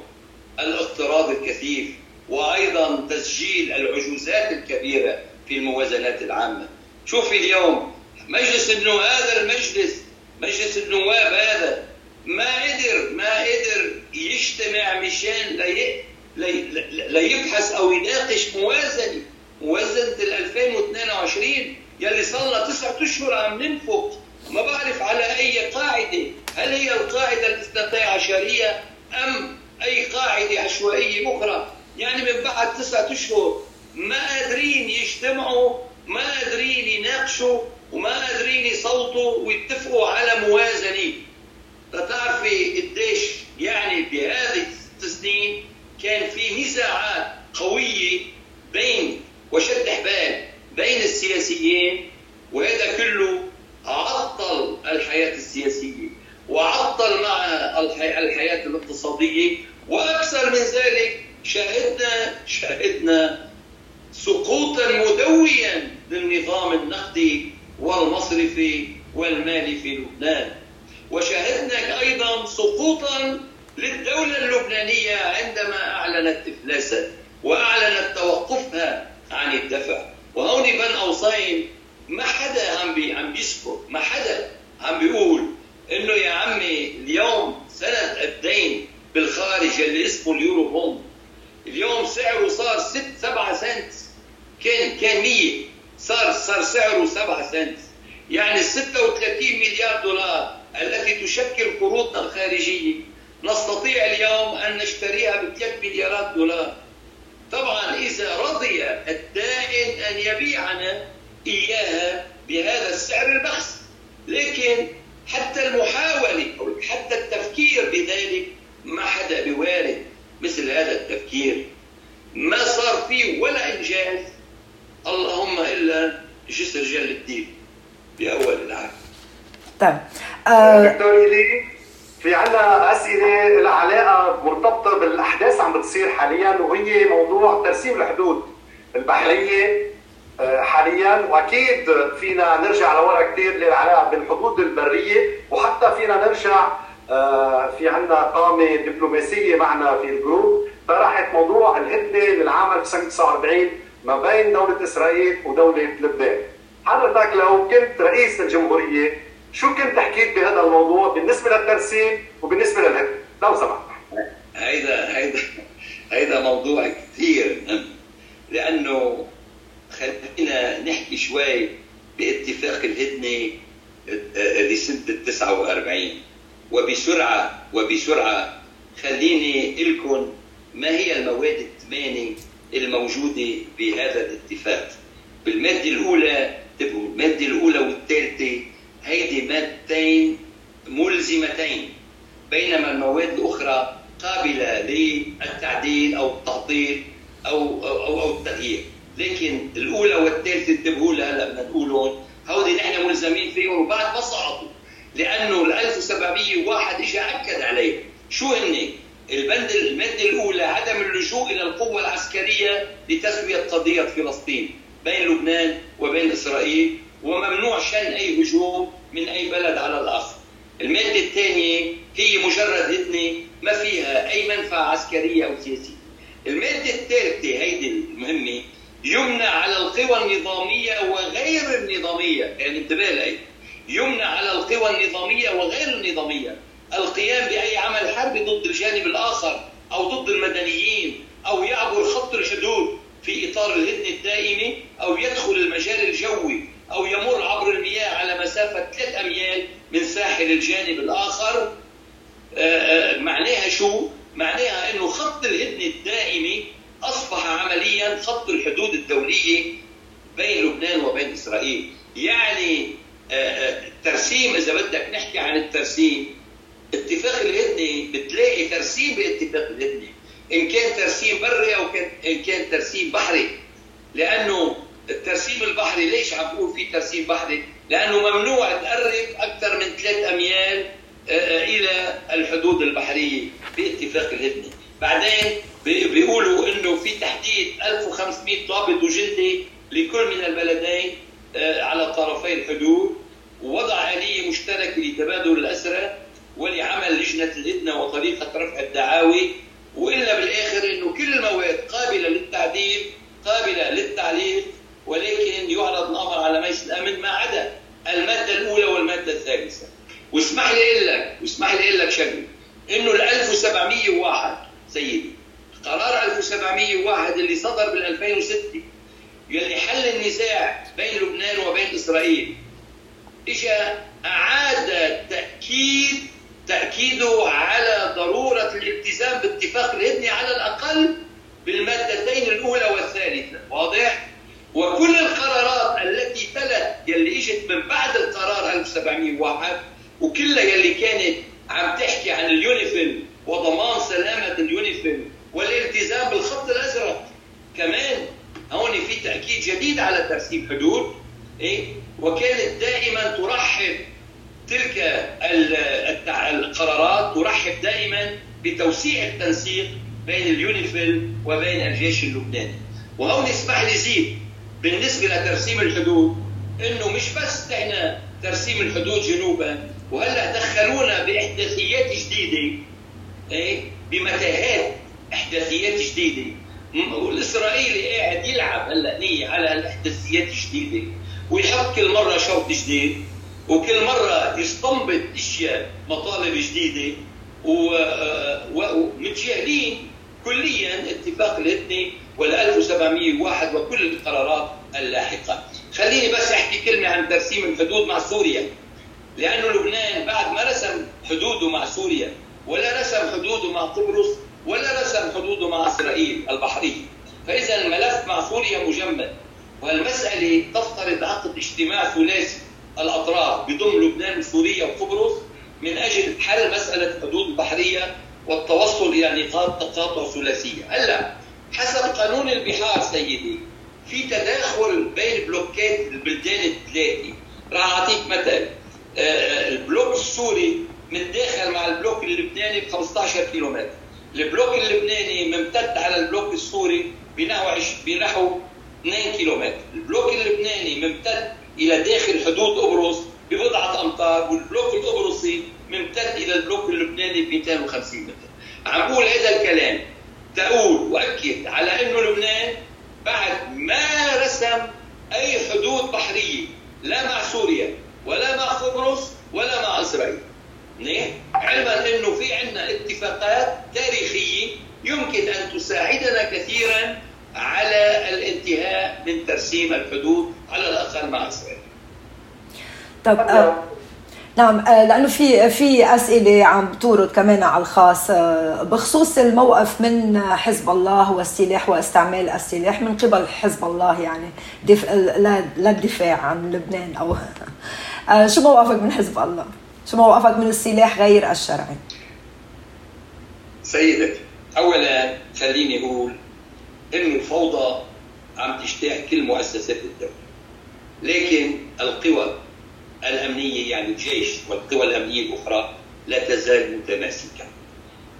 D: الاقتراض الكثيف وأيضا تسجيل العجوزات الكبيرة في الموازنات العامة. شوفي اليوم مجلس انه هذا المجلس مجلس النواب هذا ما قدر ما قدر يجتمع مشان لي ليبحث أو يناقش موازنة موازنة ال 2022 يلي صار لها تسعة أشهر عم ننفق ما بعرف على أي قاعدة. هل هي القاعدة الاثنتي عشرية أم أي قاعدة عشوائية أخرى؟ يعني من بعد تسعة أشهر ما قادرين يجتمعوا ما قادرين يناقشوا وما قادرين يصوتوا ويتفقوا على موازنة. لتعرفي قديش يعني بهذه الست سنين كان في نزاعات قوية بين وشد حبال. بين السياسيين وهذا كله عطل الحياة السياسية وعطل معها الحياة الاقتصادية وأكثر من ذلك شاهدنا شاهدنا سقوطا مدويا للنظام النقدي والمصرفي والمالي في لبنان. وشاهدنا أيضا سقوطا للدولة اللبنانية عندما أعلنت إفلاسها وأعلنت توقفها عن الدفع. وهون بين قوسين ما حدا عم بي عم بيسكت ما حدا عم بيقول إنه يا عمي اليوم سند الدين بالخارج اللي اسمه اليورو بوند اليوم سعره صار 6 7 سنت. كان كان 100 صار صار سعره 7 سنت. يعني 36 مليار دولار التي تشكل قروضنا الخارجية نستطيع اليوم أن نشتريها ب 3 مليارات دولار. طبعا إذا رضي الدائن أن يبيعنا إياها بهذا السعر البخس. لكن حتى المحاوله أو حتى التفكير بذلك ما حدا بوارد مثل هذا التفكير. ما صار فيه ولا إنجاز. اللهم إلا جسر جل الدين بأول العام
B: طيب
C: آه دكتور في عنا أسئلة لها علاقة مرتبطة بالأحداث عم بتصير حاليا وهي موضوع ترسيم الحدود البحرية آه، حاليا وأكيد فينا نرجع لورا كثير للعلاقة بالحدود البرية وحتى فينا نرجع آه، في عندنا قامة دبلوماسية معنا في الجروب طرحت موضوع الهدنة للعام 1949 ما بين دولة إسرائيل ودولة لبنان. حضرتك لو كنت رئيس الجمهورية شو كنت حكيت بهذا الموضوع بالنسبة للترسيم وبالنسبة للهدنه؟ لو سمحت.
D: هيدا هيدا هيدا موضوع كثير لأنه خلينا نحكي شوي باتفاق الهدنة لسنة ال 49 وبسرعة وبسرعة خليني لكم ما هي المواد الثمانية الموجودة بهذا الاتفاق بالمادة الأولى انتبهوا المادة الأولى والثالثة هيدي مادتين ملزمتين بينما المواد الأخرى قابلة للتعديل أو التعطيل أو أو أو التغيير. لكن الأولى والثالثة انتبهوا لها هلا بدنا نقولهم هودي نحن ملزمين فيهم وبعد ما صعدوا. لأنه ال 1701 اجى أكد عليه. شو هن؟ البند المادة الأولى عدم اللجوء إلى القوة العسكرية لتسوية قضية فلسطين بين لبنان وبين إسرائيل. وممنوع شن أي هجوم من أي بلد على الآخر. المادة الثانية هي مجرد هدنة ما فيها أي منفعة عسكرية أو سياسية. المادة الثالثة هيدي المهمة يمنع على القوى النظامية وغير النظامية يعني انتبه لهي يمنع على القوى النظامية وغير النظامية القيام بأي عمل حربي ضد الجانب الآخر أو ضد المدنيين أو يعبر خط الحدود في إطار الهدنة الدائمة أو يدخل المجال الجوي أو يمر عبر المياه على مسافة 3 أميال من ساحل الجانب الآخر معناها شو؟ معناها إنه خط الهدنه الدائمه أصبح عمليا خط الحدود الدولية بين لبنان وبين إسرائيل، يعني الترسيم إذا بدك نحكي عن الترسيم اتفاق الهدنه بتلاقي ترسيم باتفاق الهدنه إن كان ترسيم بري كان إن كان ترسيم بحري. لأنه الترسيم البحري ليش عم بقول في ترسيم بحري؟ لأنه ممنوع تقرب أكثر من ثلاث أميال إلى الحدود البحرية باتفاق الهدنه، بعدين بيقولوا إنه في تحديد 1500 ضابط وجندي لكل من البلدين على طرفي الحدود. ووضع آلية مشتركة لتبادل الأسرى ولعمل لجنة الهدنة وطريقة رفع الدعاوي. وإلا بالآخر أنه كل المواد قابلة للتعديل قابلة للتعليق ولكن يعرض الأمر على مجلس الأمن ما عدا المادة الأولى والمادة الثالثة. واسمح لي أقول لك واسمح لي أقول لك شغلة. إنه ال 1701 سيدي قرار 1701 اللي صدر بال 2006 يلي حل النزاع بين لبنان وبين إسرائيل اجى أعاد تأكيد تأكيده على ضرورة الالتزام باتفاق الهدنه على الأقل بالمادتين الأولى والثالثة. واضح؟ وكل القرارات التي تلت يلي إجت من بعد القرار 1701 وكلها يلي كانت عم تحكي عن اليونيفيل وضمان سلامة اليونيفيل والالتزام بالخط الأزرق كمان هون في تأكيد جديد على ترسيم حدود إيه؟ وكانت دائما ترحب تلك القرارات ترحب دائما بتوسيع التنسيق بين اليونيفيل وبين الجيش اللبناني وهون اسمح لي زيد بالنسبة لترسيم الحدود إنه مش بس إحنا ترسيم الحدود جنوبا وهلأ دخلونا بإحداثيات جديدة. إيه؟ بمتاهات إحداثيات جديدة. والإسرائيلي قاعد يلعب هلأ نية على الإحداثيات الجديدة ويحط كل مرة شوط جديد وكل مرة يستنبط أشياء مطالب جديدة. ومتجاهلين كليا اتفاق الهدنه وال 1701 وكل القرارات اللاحقة. خليني بس أحكي كلمة عن ترسيم الحدود مع سوريا. لأنه لبنان بعد ما رسم حدوده مع سوريا ولا رسم حدوده مع قبرص ولا رسم حدوده مع إسرائيل البحريه. فإذا الملف مع سوريا مجمد والمسألة تفترض عقد اجتماع ثلاثي الأطراف بضم لبنان وسوريا وقبرص من أجل حل مسألة الحدود البحرية والتوصل إلى نقاط تقاطع ثلاثية، هلا حسب قانون البحار سيدي. في تداخل بين بلوكات البلدان الثلاثه، راح أعطيك مثل البلوك السوري متداخل مع البلوك اللبناني ب 15 كيلومتر، البلوك اللبناني ممتد على البلوك السوري بنحو بنحو 2 كيلومتر، البلوك اللبناني ممتد إلى داخل حدود قبرص ببضعة أمتار والبلوك القبرصي ممتد إلى البلوك اللبناني ب 250 متر. عم بقول هذا الكلام تقول وأكد على أنه لبنان بعد ما رسم أي حدود بحرية لا مع سوريا ولا مع قبرص ولا مع إسرائيل. منيح؟ علما أنه في عندنا اتفاقات تاريخية يمكن أن تساعدنا كثيرا على الانتهاء من ترسيم الحدود على الأقل مع إسرائيل.
B: طب آه نعم آه لأنه في في أسئلة عم تورد كمان على الخاص آه بخصوص الموقف من حزب الله والسلاح واستعمال السلاح من قبل حزب الله يعني دف... للدفاع عن لبنان أو آه شو موقفك من حزب الله؟ شو موقفك من السلاح غير الشرعي؟
D: سيدتي اولا خليني أقول إنه الفوضى عم تجتاح كل مؤسسات الدولة لكن القوى الأمنية يعني الجيش والقوى الأمنية الأخرى لا تزال متماسكة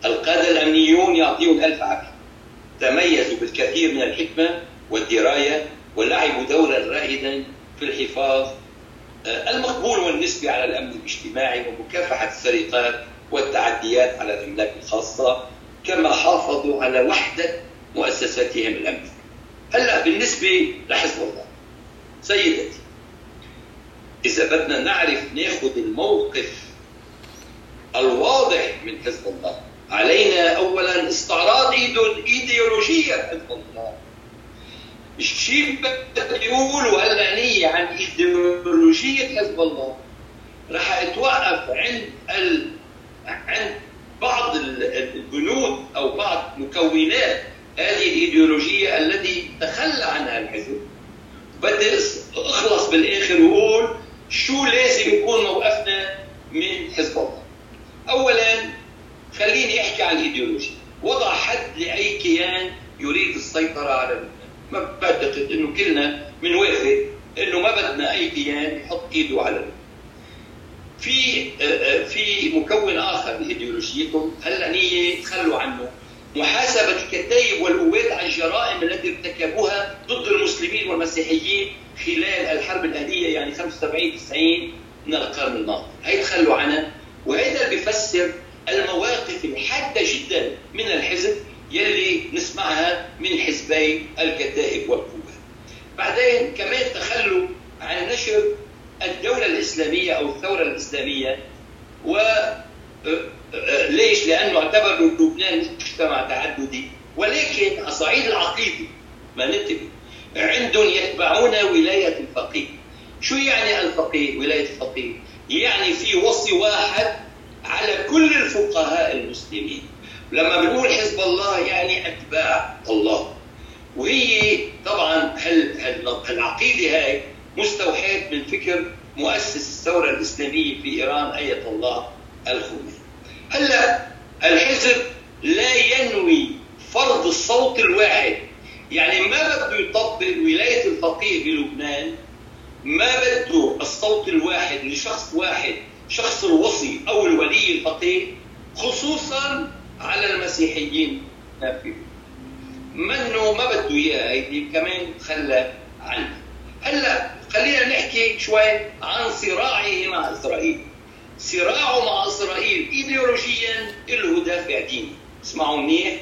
D: القادة الأمنيون يعطيهم ألف عافية تميزوا بالكثير من الحكمة والدراية ولعبوا دورا رائدا في الحفاظ المقبول والنسبي على الأمن الاجتماعي ومكافحة السرقات والتعديات على الأملاك الخاصة كما حافظوا على وحدة مؤسساتهم الأمنية. هلأ بالنسبة لحزب الله سيدتي إذا بدنا نعرف ناخذ الموقف الواضح من حزب الله. علينا اولا استعراض إيديولوجية حزب الله. الشيء بيقولوا هلا نية عن إيديولوجية حزب الله. راح توقف عند ال... عند بعض البنود أو بعض مكونات هذه الإيديولوجية التي تخلى عنها الحزب. بدي أخلص بالآخر وأقول شو لازم يكون موقفنا من حزب الله اولا خليني أحكي عن الايديولوجيا وضع حد لأي كيان يريد السيطرة على ما بعتقد إنه كلنا بنوافق إنه ما بدنا أي كيان يحط إيده على في آه، آه، في مكون آخر لايديولوجيتهم هلا نية تخلوا عنه. محاسبة الكتائب والقوات على الجرائم التي ارتكبوها ضد المسلمين والمسيحيين خلال الحرب الأهلية يعني 75 90 من القرن الماضي، هي تخلوا عنها وهذا بيفسر المواقف الحادة جدا من الحزب يلي نسمعها من حزبي الكتائب والقوات. بعدين كمان تخلوا عن نشر الدولة الإسلامية أو الثورة الإسلامية و ليش؟ لأنه اعتبروا لبنان مجتمع تعددي ولكن على صعيد العقيدة. ما ننتبه. عندهم يتبعون ولاية الفقيه. شو يعني الفقيه؟ ولاية الفقيه؟ يعني في وصي واحد على كل الفقهاء المسلمين. لما بنقول حزب الله يعني أتباع الله. وهي طبعا العقيدة هاي مستوحاة من فكر مؤسس الثورة الإسلامية في إيران آية الله الخميني هلا الحزب لا ينوي فرض الصوت الواحد. يعني ما بده يطبق ولاية الفقيه بلبنان ما بده الصوت الواحد لشخص واحد شخص الوصي أو الولي الفقيه خصوصا على المسيحيين. منه ما بده إياه هيدي كمان تخلى عنها هلا خلينا نحكي شوي عن صراعه مع إسرائيل. صراعه مع إسرائيل ايديولوجيا له دافع ديني اسمعوا منيح.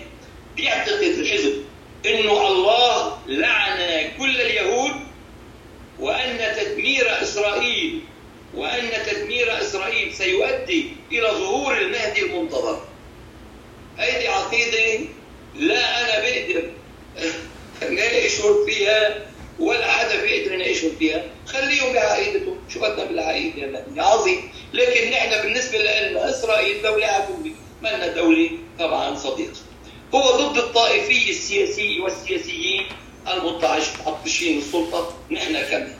D: بيعتقد الحزب. إنه الله لعن كل اليهود وأن تدمير إسرائيل وأن تدمير إسرائيل سيؤدي إلى ظهور المهدي المنتظر. هيدي عقيدة لا أنا بقدر اناقشهم فيها ولا حدا بيقدر يناقشهم فيها. خليهم بعقيدتهم شو بدنا بالعقيدة عظيم لكن نحن بالنسبة لنا اسرائيل دوله عدوه ما دولة طبعا صديقة. هو ضد الطائفيه السياسيه والسياسيين المتعطشين السلطة نحن كمان.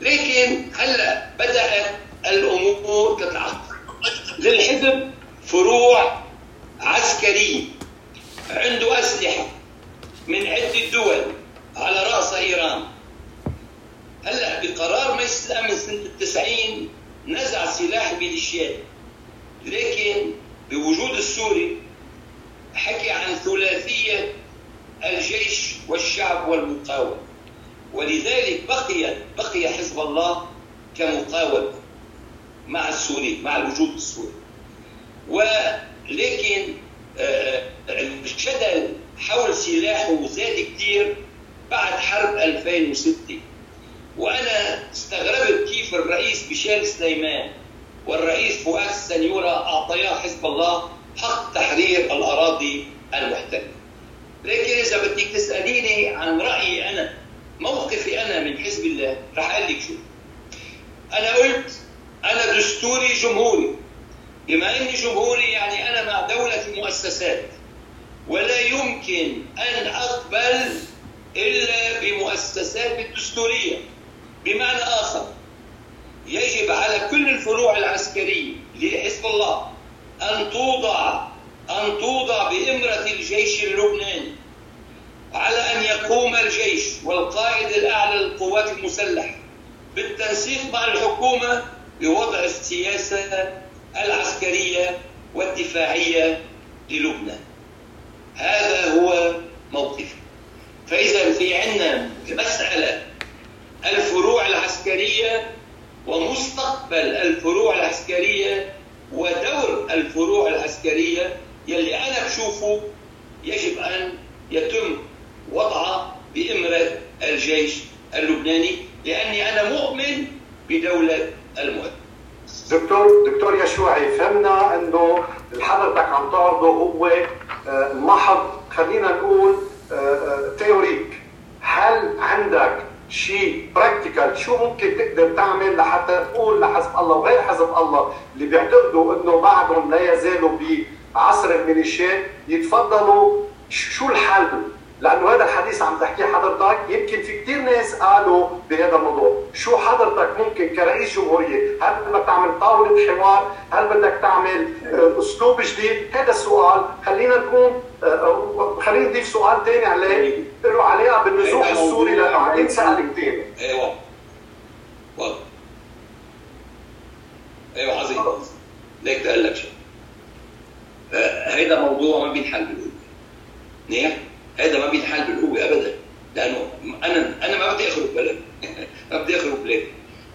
D: لكن هلأ بدات الأمور تتعطل. للحزب فروع عسكريه عنده أسلحة من عدة دول على رأس إيران. هلأ بقرار مجلس الامن سنه التسعين نزع سلاح ميليشيات لكن بوجود السوري حكي عن ثلاثية الجيش والشعب والمقاومه ولذلك بقي بقي حزب الله كمقاومه مع السوري مع الوجود السوري. ولكن آه، الجدل حول سلاحه زاد كثير بعد حرب 2006 وأنا استغربت كيف الرئيس بشار سليمان والرئيس فؤاد السنيوره أعطيا حزب الله حق تحرير الأراضي المحتلة. لكن إذا بدك تسأليني عن رأيي أنا موقفي أنا من حزب الله رح أقول لك شو. أنا قلت أنا دستوري جمهوري بما إني جمهوري يعني أنا مع دولة المؤسسات ولا يمكن أن أقبل إلا بمؤسسات الدستورية بمعنى آخر. يجب على كل الفروع العسكرية لحزب الله أن توضع أن توضع بإمرة الجيش اللبناني على أن يقوم الجيش والقائد الأعلى للقوات المسلحة بالتنسيق مع الحكومة بوضع السياسة العسكرية والدفاعية للبنان. هذا هو موقفي. فإذا في عندنا مسألة الفروع العسكرية ومستقبل الفروع العسكرية ودور الفروع العسكرية يلي أنا بشوفه يجب أن يتم وضعه بإمرة الجيش اللبناني لأني أنا مؤمن بدولة المؤمن
C: دكتور دكتور يشوعي فهمنا إنه اللي حضرتك عم تعرضه هو آه، محض خلينا نقول théorique هل عندك شيء practical شو ممكن تقدر تعمل لحتى تقول لحزب الله وغير حزب الله اللي بيعتقدوا إنه بعدهم لا يزالوا بعصر الميليشيات يتفضلوا شو الحل؟ لأنه هذا الحديث عم تحكيه حضرتك يمكن في كثير ناس قالوا بهذا الموضوع، شو حضرتك ممكن كرئيس جمهورية، هل بدك تعمل طاولة حوار؟ هل بدك تعمل آه، أسلوب جديد؟ هذا السؤال، خلينا نكون آه، آه، خلينا نضيف سؤال ثاني عليه. له علاقه بالنزوح السوري لأنه عم ينسأل كثير.
D: أيوه. أيوه عظيم ليك بدي أقول لك شيء. هيدا موضوع ما بينحل بالقوه منيح؟ هذا ما بينحل بالقوة ابدا. لأنه أنا أنا ما بدي اخرب بلد. ما بدي اخرب بلاد.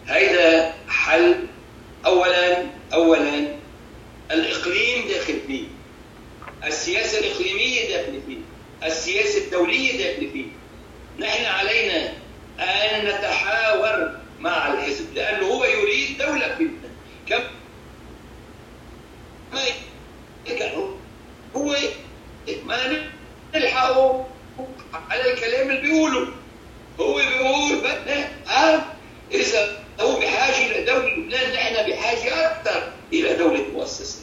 D: هيدا حل اولا اولا الإقليم داخل فيه. السياسة الإقليمية داخل فيه. السياسة الدولية داخل فيه. نحن علينا أن نتحاور مع الحزب لأنه هو يريد دولة في كم؟ هو ما نلحقه على الكلام اللي بيقوله. هو بيقول بدنا إذا هو بحاجه إلى دولة لبنان نحن بحاجه أكثر إلى دولة مؤسسة.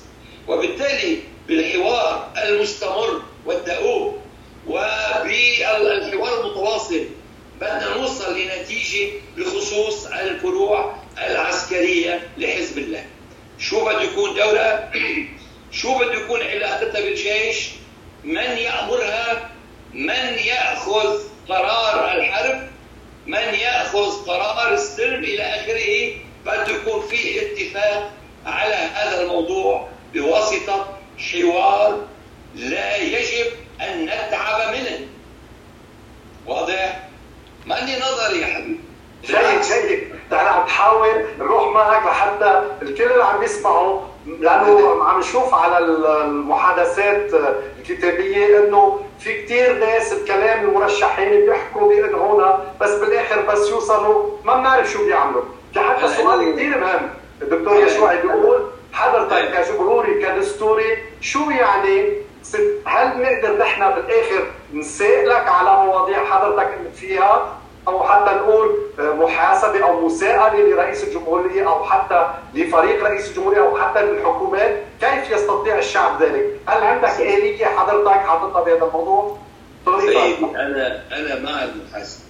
D: وبالتالي بالحوار المستمر والدؤوب وبالحوار المتواصل بدنا نوصل لنتيجة بخصوص الفروع العسكرية لحزب الله. شو بده يكون دولة؟ شو بده يكون علاقتها بالجيش؟ من يأمرها؟ من يأخذ قرار الحرب؟ من يأخذ قرار السلم إلى آخره؟ بده يكون في اتفاق على هذا الموضوع بواسطة حوار لا يجب أن نتعب منه. واضح؟ ما عندي نظري يا حبيبي.
C: جيد جيد. أنا عم بحاول نروح معك لحتى الكل اللي عم يسمعوا لأنه عم نشوف على المحادثات الكتابية إنه في كثير ناس بكلام المرشحين بيحكوا بينهونا بس بالآخر بس يوصلوا ما بنعرف شو بيعملوا. في حتى سؤال كثير مهم. الدكتور يشوعي بيقول حضرتك كجمهوري كدستوري شو يعني هل بنقدر نحن بالآخر نسائلك على مواضيع حضرتك فيها؟ أو حتى نقول محاسبة أو مساءله لرئيس الجمهورية أو حتى لفريق رئيس الجمهورية أو حتى للحكومات، كيف يستطيع الشعب ذلك؟ هل عندك آلية حضرتك حاططها بهذا الموضوع؟
D: سيدي أنا أنا مع المحاسبة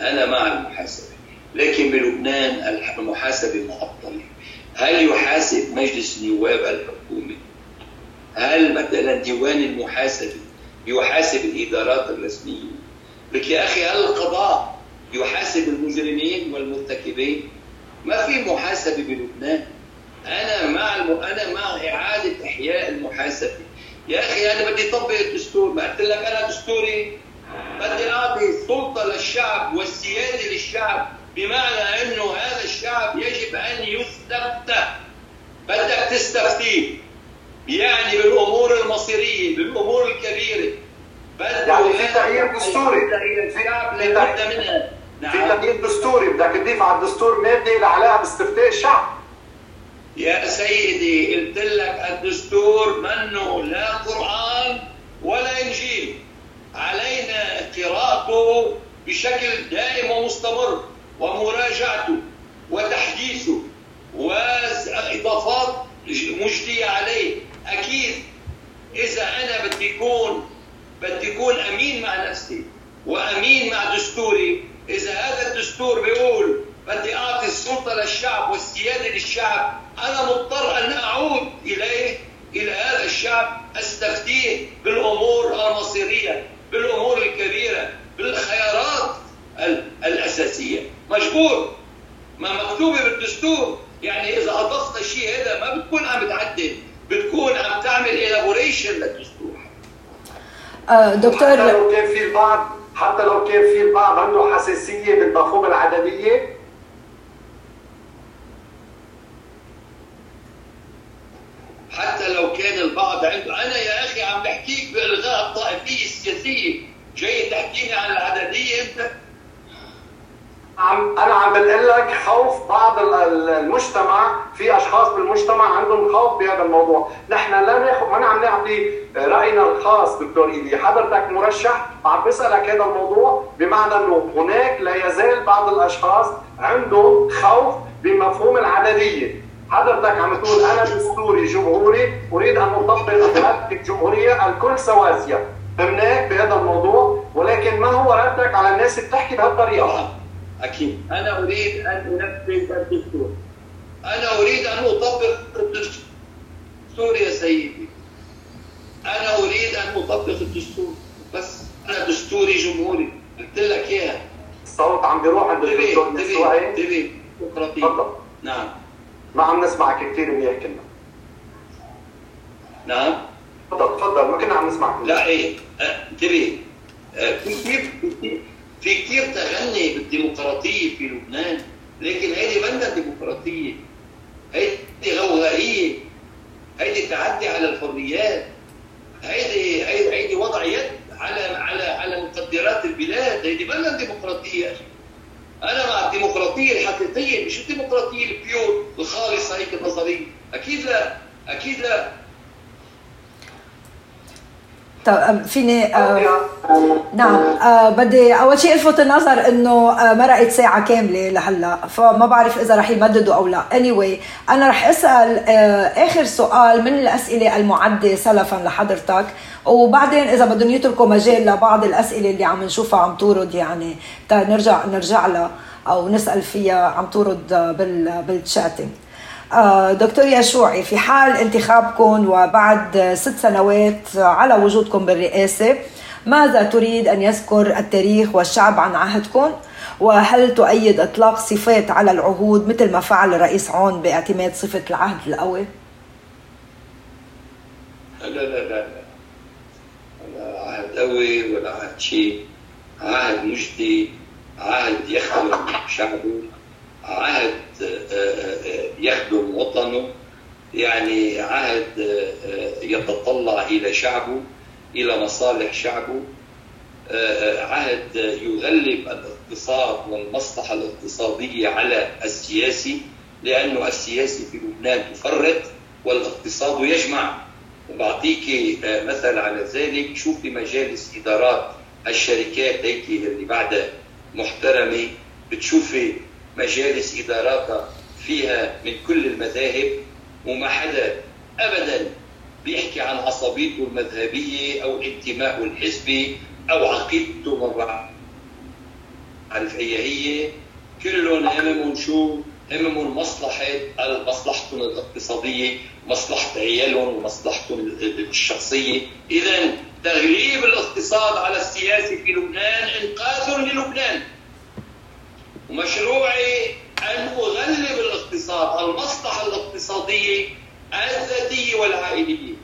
D: أنا مع المحاسبة لكن بلبنان المحاسبة معطلة هل يحاسب مجلس النواب الحكومة؟ هل مثلا ديوان المحاسبة يحاسب الإدارات الرسمية؟ لك يا أخي هل القضاء يحاسب المجرمين والمرتكبين؟ ما في محاسبة بلبنان. أنا مع الم... أنا مع إعادة إحياء المحاسبة. يا أخي أنا بدي اطبق الدستور. ما قلت لك أنا دستوري بدي أعطي السلطه للشعب والسيادة للشعب بمعنى إنه هذا الشعب يجب أن يستفتى. بدك تستفتيه يعني بالأمور المصيرية بالأمور الكبيرة.
C: يعني في تغيير دستوري.
D: في منها
C: في تغيير دستوري. بدك تضيف على الدستور ماده لها علاقه باستفتاء الشعب.
D: يا سيدي قلت لك الدستور منه لا قرآن ولا إنجيل. علينا قراءته بشكل دائم ومستمر ومراجعته وتحديثه وإضافات مجدية عليه. أكيد إذا أنا بدي أكون بدي اكون أمين مع نفسي وأمين مع دستوري. إذا هذا الدستور بيقول بدي أعطي السلطة للشعب والسيادة للشعب أنا مضطر أن أعود إليه إلى هذا الشعب أستفتيه بالأمور المصيرية بالأمور الكبيرة بالخيارات الأساسية. مجبور ما مكتوبة بالدستور. يعني إذا أضفت الشيء هذا ما بتكون عم تعدل بتكون عم تعمل الابوريشن للدستور.
B: دكتور
C: حتى لو كان في البعض حتى لو كان في البعض عنده حساسية بالمفهوم العدديه
D: حتى لو كان البعض عنده أنا يا أخي عم بحكيك بإلغاء الطائفية السياسية. جاي تحكيني عن العددية أنت؟
C: عم أنا عم بقول لك خوف بعض المجتمع في أشخاص بالمجتمع عندهم خوف بهذا الموضوع، نحن لا ناخذ ما عم نعطي رأينا الخاص دكتور ايدي، حضرتك مرشح عم بسألك هذا الموضوع بمعنى إنه هناك لا يزال بعض الأشخاص عندهم خوف بمفهوم العددية، حضرتك عم تقول أنا دستوري جمهوري أريد أن أطبق المبادئ الجمهوريه الكل سواسيه، فهمناك بهذا الموضوع ولكن ما هو ردك على الناس اللي بتحكي بهالطريقة؟
D: أكيد. أنا أريد أن أنفذ الدستور. أنا أريد أن أطبق الدستور يا سيدي. أنا أريد أن أطبق الدستور. بس أنا دستوري جمهوري. قلت لك اياها
C: الصوت عم بيروح عند الدكتور
D: نسوائي تفضل. نعم.
C: ما عم نسمعك كثير منيح كنا
D: نعم.
C: تفضل تفضل. ما كنا عم نسمعك
D: لا إيه. انتبه في كثير في كثير تغني بالديمقراطية في لبنان لكن هيدي منا ديمقراطية هيدي غوغائية هيدي تعدي على الحريات هيدي, هيدي وضع يد على على على مقدرات البلاد هيدي منا ديمقراطية أنا مع الديمقراطية الحقيقية مش الديمقراطية البيور الخالصة هيك النظرية. أكيد لا أكيد لا.
B: طيب فيني آه نعم. آه بدي أول شيء الفت النظر إنه آه مرقت ساعة كاملة لهلأ فما بعرف إذا رح يمددوا أو لا. Anyway أنا رح أسأل آه آخر سؤال من الأسئلة المعدة سلفا لحضرتك وبعدين إذا بدهم يتركوا مجال لبعض الأسئلة اللي عم نشوفها عم تورد يعني. نرجع نرجع لها أو نسأل فيها عم تورد بال بالتشاتنج آه، دكتور يشوعي في حال انتخابكم وبعد ست سنوات على وجودكم بالرئاسة ماذا تريد أن يذكر التاريخ والشعب عن عهدكم؟ وهل تؤيد إطلاق صفات على العهود مثل ما فعل الرئيس عون باعتماد صفة العهد القوي؟
D: لا لا لا لا عهد قوي ولا عهد شيء. عهد مجدي عهد يخدم شعبه. عهد آه، آه، يخدم وطنه يعني عهد آه، يتطلع إلى شعبه إلى مصالح شعبه. عهد يغلب الاقتصاد والمصلحة الاقتصادية على السياسي لأنه السياسي في لبنان يفرق والاقتصاد يجمع. وبعطيك مثل على ذلك شوفي مجالس إدارات الشركات هيك اللي بعدها محترمة بتشوفي مجالس إداراتها فيها من كل المذاهب وما حدا أبدا بيحكي عن عصبيته المذهبية أو انتمائه الحزبي أو عقيدته ما بعرف هي هي؟ كلهم هممهم شو؟ هممهم مصلحة مصلحتهم الاقتصادية مصلحة عيالهم ومصلحتهم الشخصية. إذا تغليب الاقتصاد على السياسة في لبنان إنقاذ للبنان. ومشروعي أن أغلب الاقتصاد المصلحة الاقتصادية الذاتية والعائلية.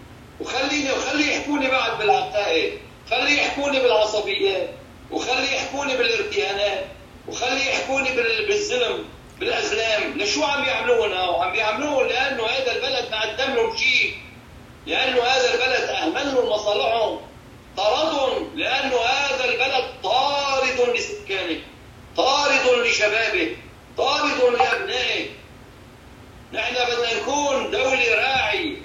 D: وخليني وخلي يحكوني بعد بالعقائد خلي يحكوني بالعصبيات وخلي يحكوني بالارتهانات وخلي يحكوني بالظلم بالأزلام. لشو عم يعملونا؟ وعم يعملوه لأنه هذا البلد ما قدم لهم شيء لأنه هذا البلد أهمل لهم مصالحهم. طردهم لأنه هذا البلد طارد لسكانه طارد لشبابه طارد لأبنائه. نحن بدنا نكون دولة راعي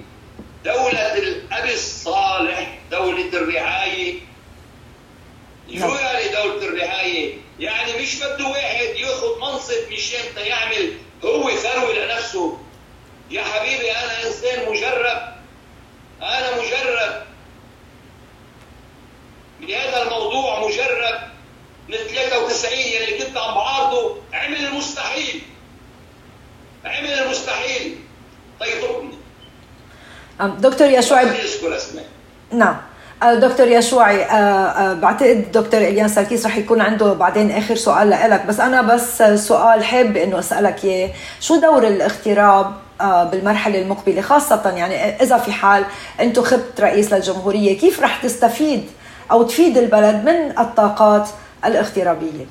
D: دولة الأب الصالح دولة الرعاية. شو نعم. يعني دولة الرعاية؟ يعني مش بده واحد ياخذ منصب مشان يعمل هو ثروة لنفسه. يا حبيبي أنا إنسان مجرب. أنا مجرب. بهذا الموضوع مجرب. من 93 يلي كنت عم بعارضه عمل المستحيل. عمل المستحيل. طيب
B: دكتور يشوع نعم. دكتور يشوعي بعتقد دكتور اليان سركيس رح يكون عنده بعدين آخر سؤال لك بس أنا بس سؤال حاب إنه أسألك إياه. شو دور الاغتراب بالمرحلة المقبلة؟ خاصة يعني إذا في حال انتخبت رئيس للجمهورية كيف رح تستفيد أو تفيد البلد من الطاقات الاغترابية.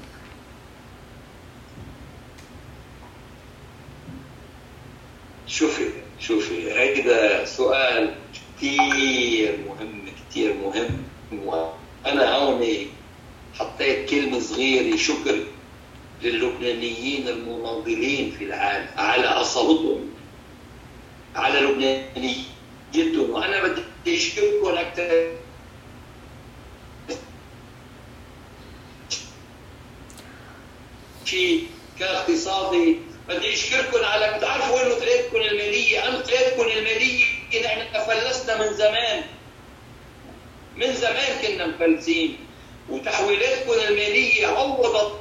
D: شوفي شوفي هيدا سؤال كثير مهم كثير مهم وأنا هون حطيت كلمة صغيرة شكر للبنانيين المناضلين في العالم على اصالتهم على لبنانيتهم وأنا بدي اشكركم أكثر شيء كاقتصادي بدي اشكركم على بتعرفوا وين طريقتكم المالية. أنا طريقتكم المالية نحن فلسنا من زمان. من زمان كنا مفلسين. وتحويلاتكم المالية عوضت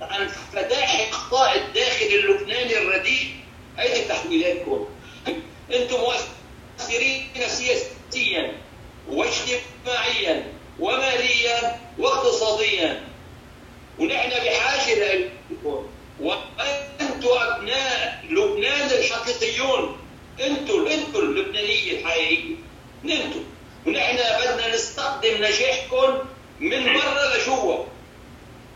D: عن فداح اخطاء الداخل اللبناني الرديء. هذه تحويلاتكم أنتم مؤثرين سياسيا واجتماعيا وماليا واقتصاديا. ونحن بحاجة لكم وأنتم أبناء لبنان الحقيقيون. أنتم أنتم اللبنانية الحقيقية. أنتم ونحن بدنا نستخدم نجاحكم من برا لجوا.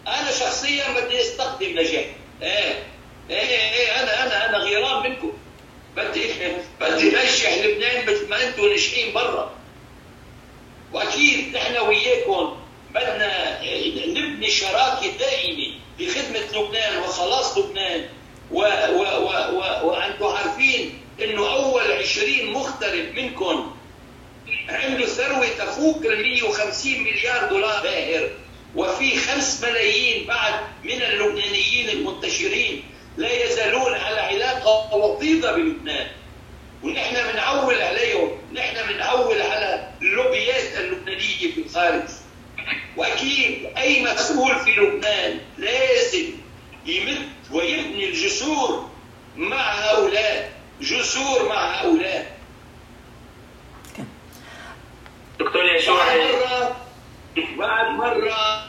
D: أنا شخصيا بدي أستخدم نجاح. إيه إيه إيه أنا أنا أنا غيران منكم. بدي بدي نجح لبنان مثل ما أنتم ناجحين برا. وأكيد نحن وياكم بدنا نبني شراكة دائمة بخدمة لبنان وخلاص لبنان. و و و و وأنتم عارفين إنه أول 20 مغترب منكم عنده ثروة تفوق ال 150 مليار دولار باهر وفي 5 ملايين بعد من اللبنانيين المنتشرين لا يزالون على علاقة وطيده بلبنان. ونحن بنعول عليهم نحن بنعول على اللوبيات اللبنانية في الخارج. واكيد أي مسؤول في لبنان لازم يمد ويبني الجسور مع هؤلاء جسور مع هؤلاء.
E: دكتور يشوع
D: بعد مرة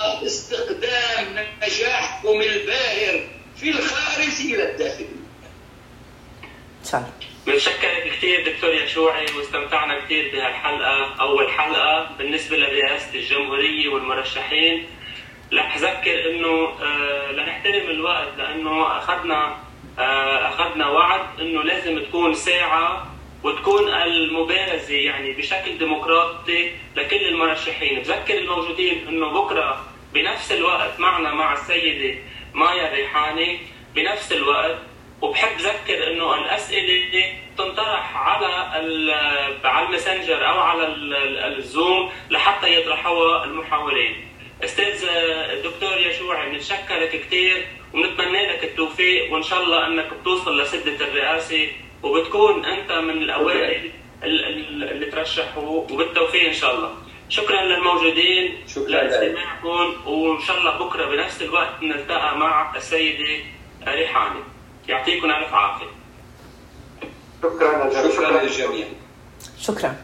D: استخدام نجاحكم الباهر في الخارج إلى الداخل.
B: تفضل
E: بنشكرك كثير دكتور يشوعي واستمتعنا كثير بهالحلقة. أول حلقة بالنسبة لرئاسة الجمهورية والمرشحين. رح أذكر إنه آه لنحترم الوقت لأنه أخذنا آه أخذنا وعد إنه لازم تكون ساعة وتكون المبارزة يعني بشكل ديمقراطي لكل المرشحين. بذكر الموجودين إنه بكرة بنفس الوقت معنا مع السيدة مايا ريحاني. بنفس الوقت وبحب ذكر إنه الأسئلة تنطرح على على الماسنجر أو على الزوم لحتى يطرحوها المحاورين. أستاذ الدكتور يشوع بنتشكرك كثير ونتمنى لك التوفيق وإن شاء الله إنك بتوصل لسدة الرئاسة وبتكون أنت من الأوائل اللي ترشحوا وبالتوفيق إن شاء الله. شكرا للموجودين
D: شكرا
E: لاستماعكم وإن شاء الله بكرة بنفس الوقت نلتقى مع السيدة ريحانه يعطيكم ألف عافية.
C: شكرا
D: شكرا للجميع.
B: شكرا.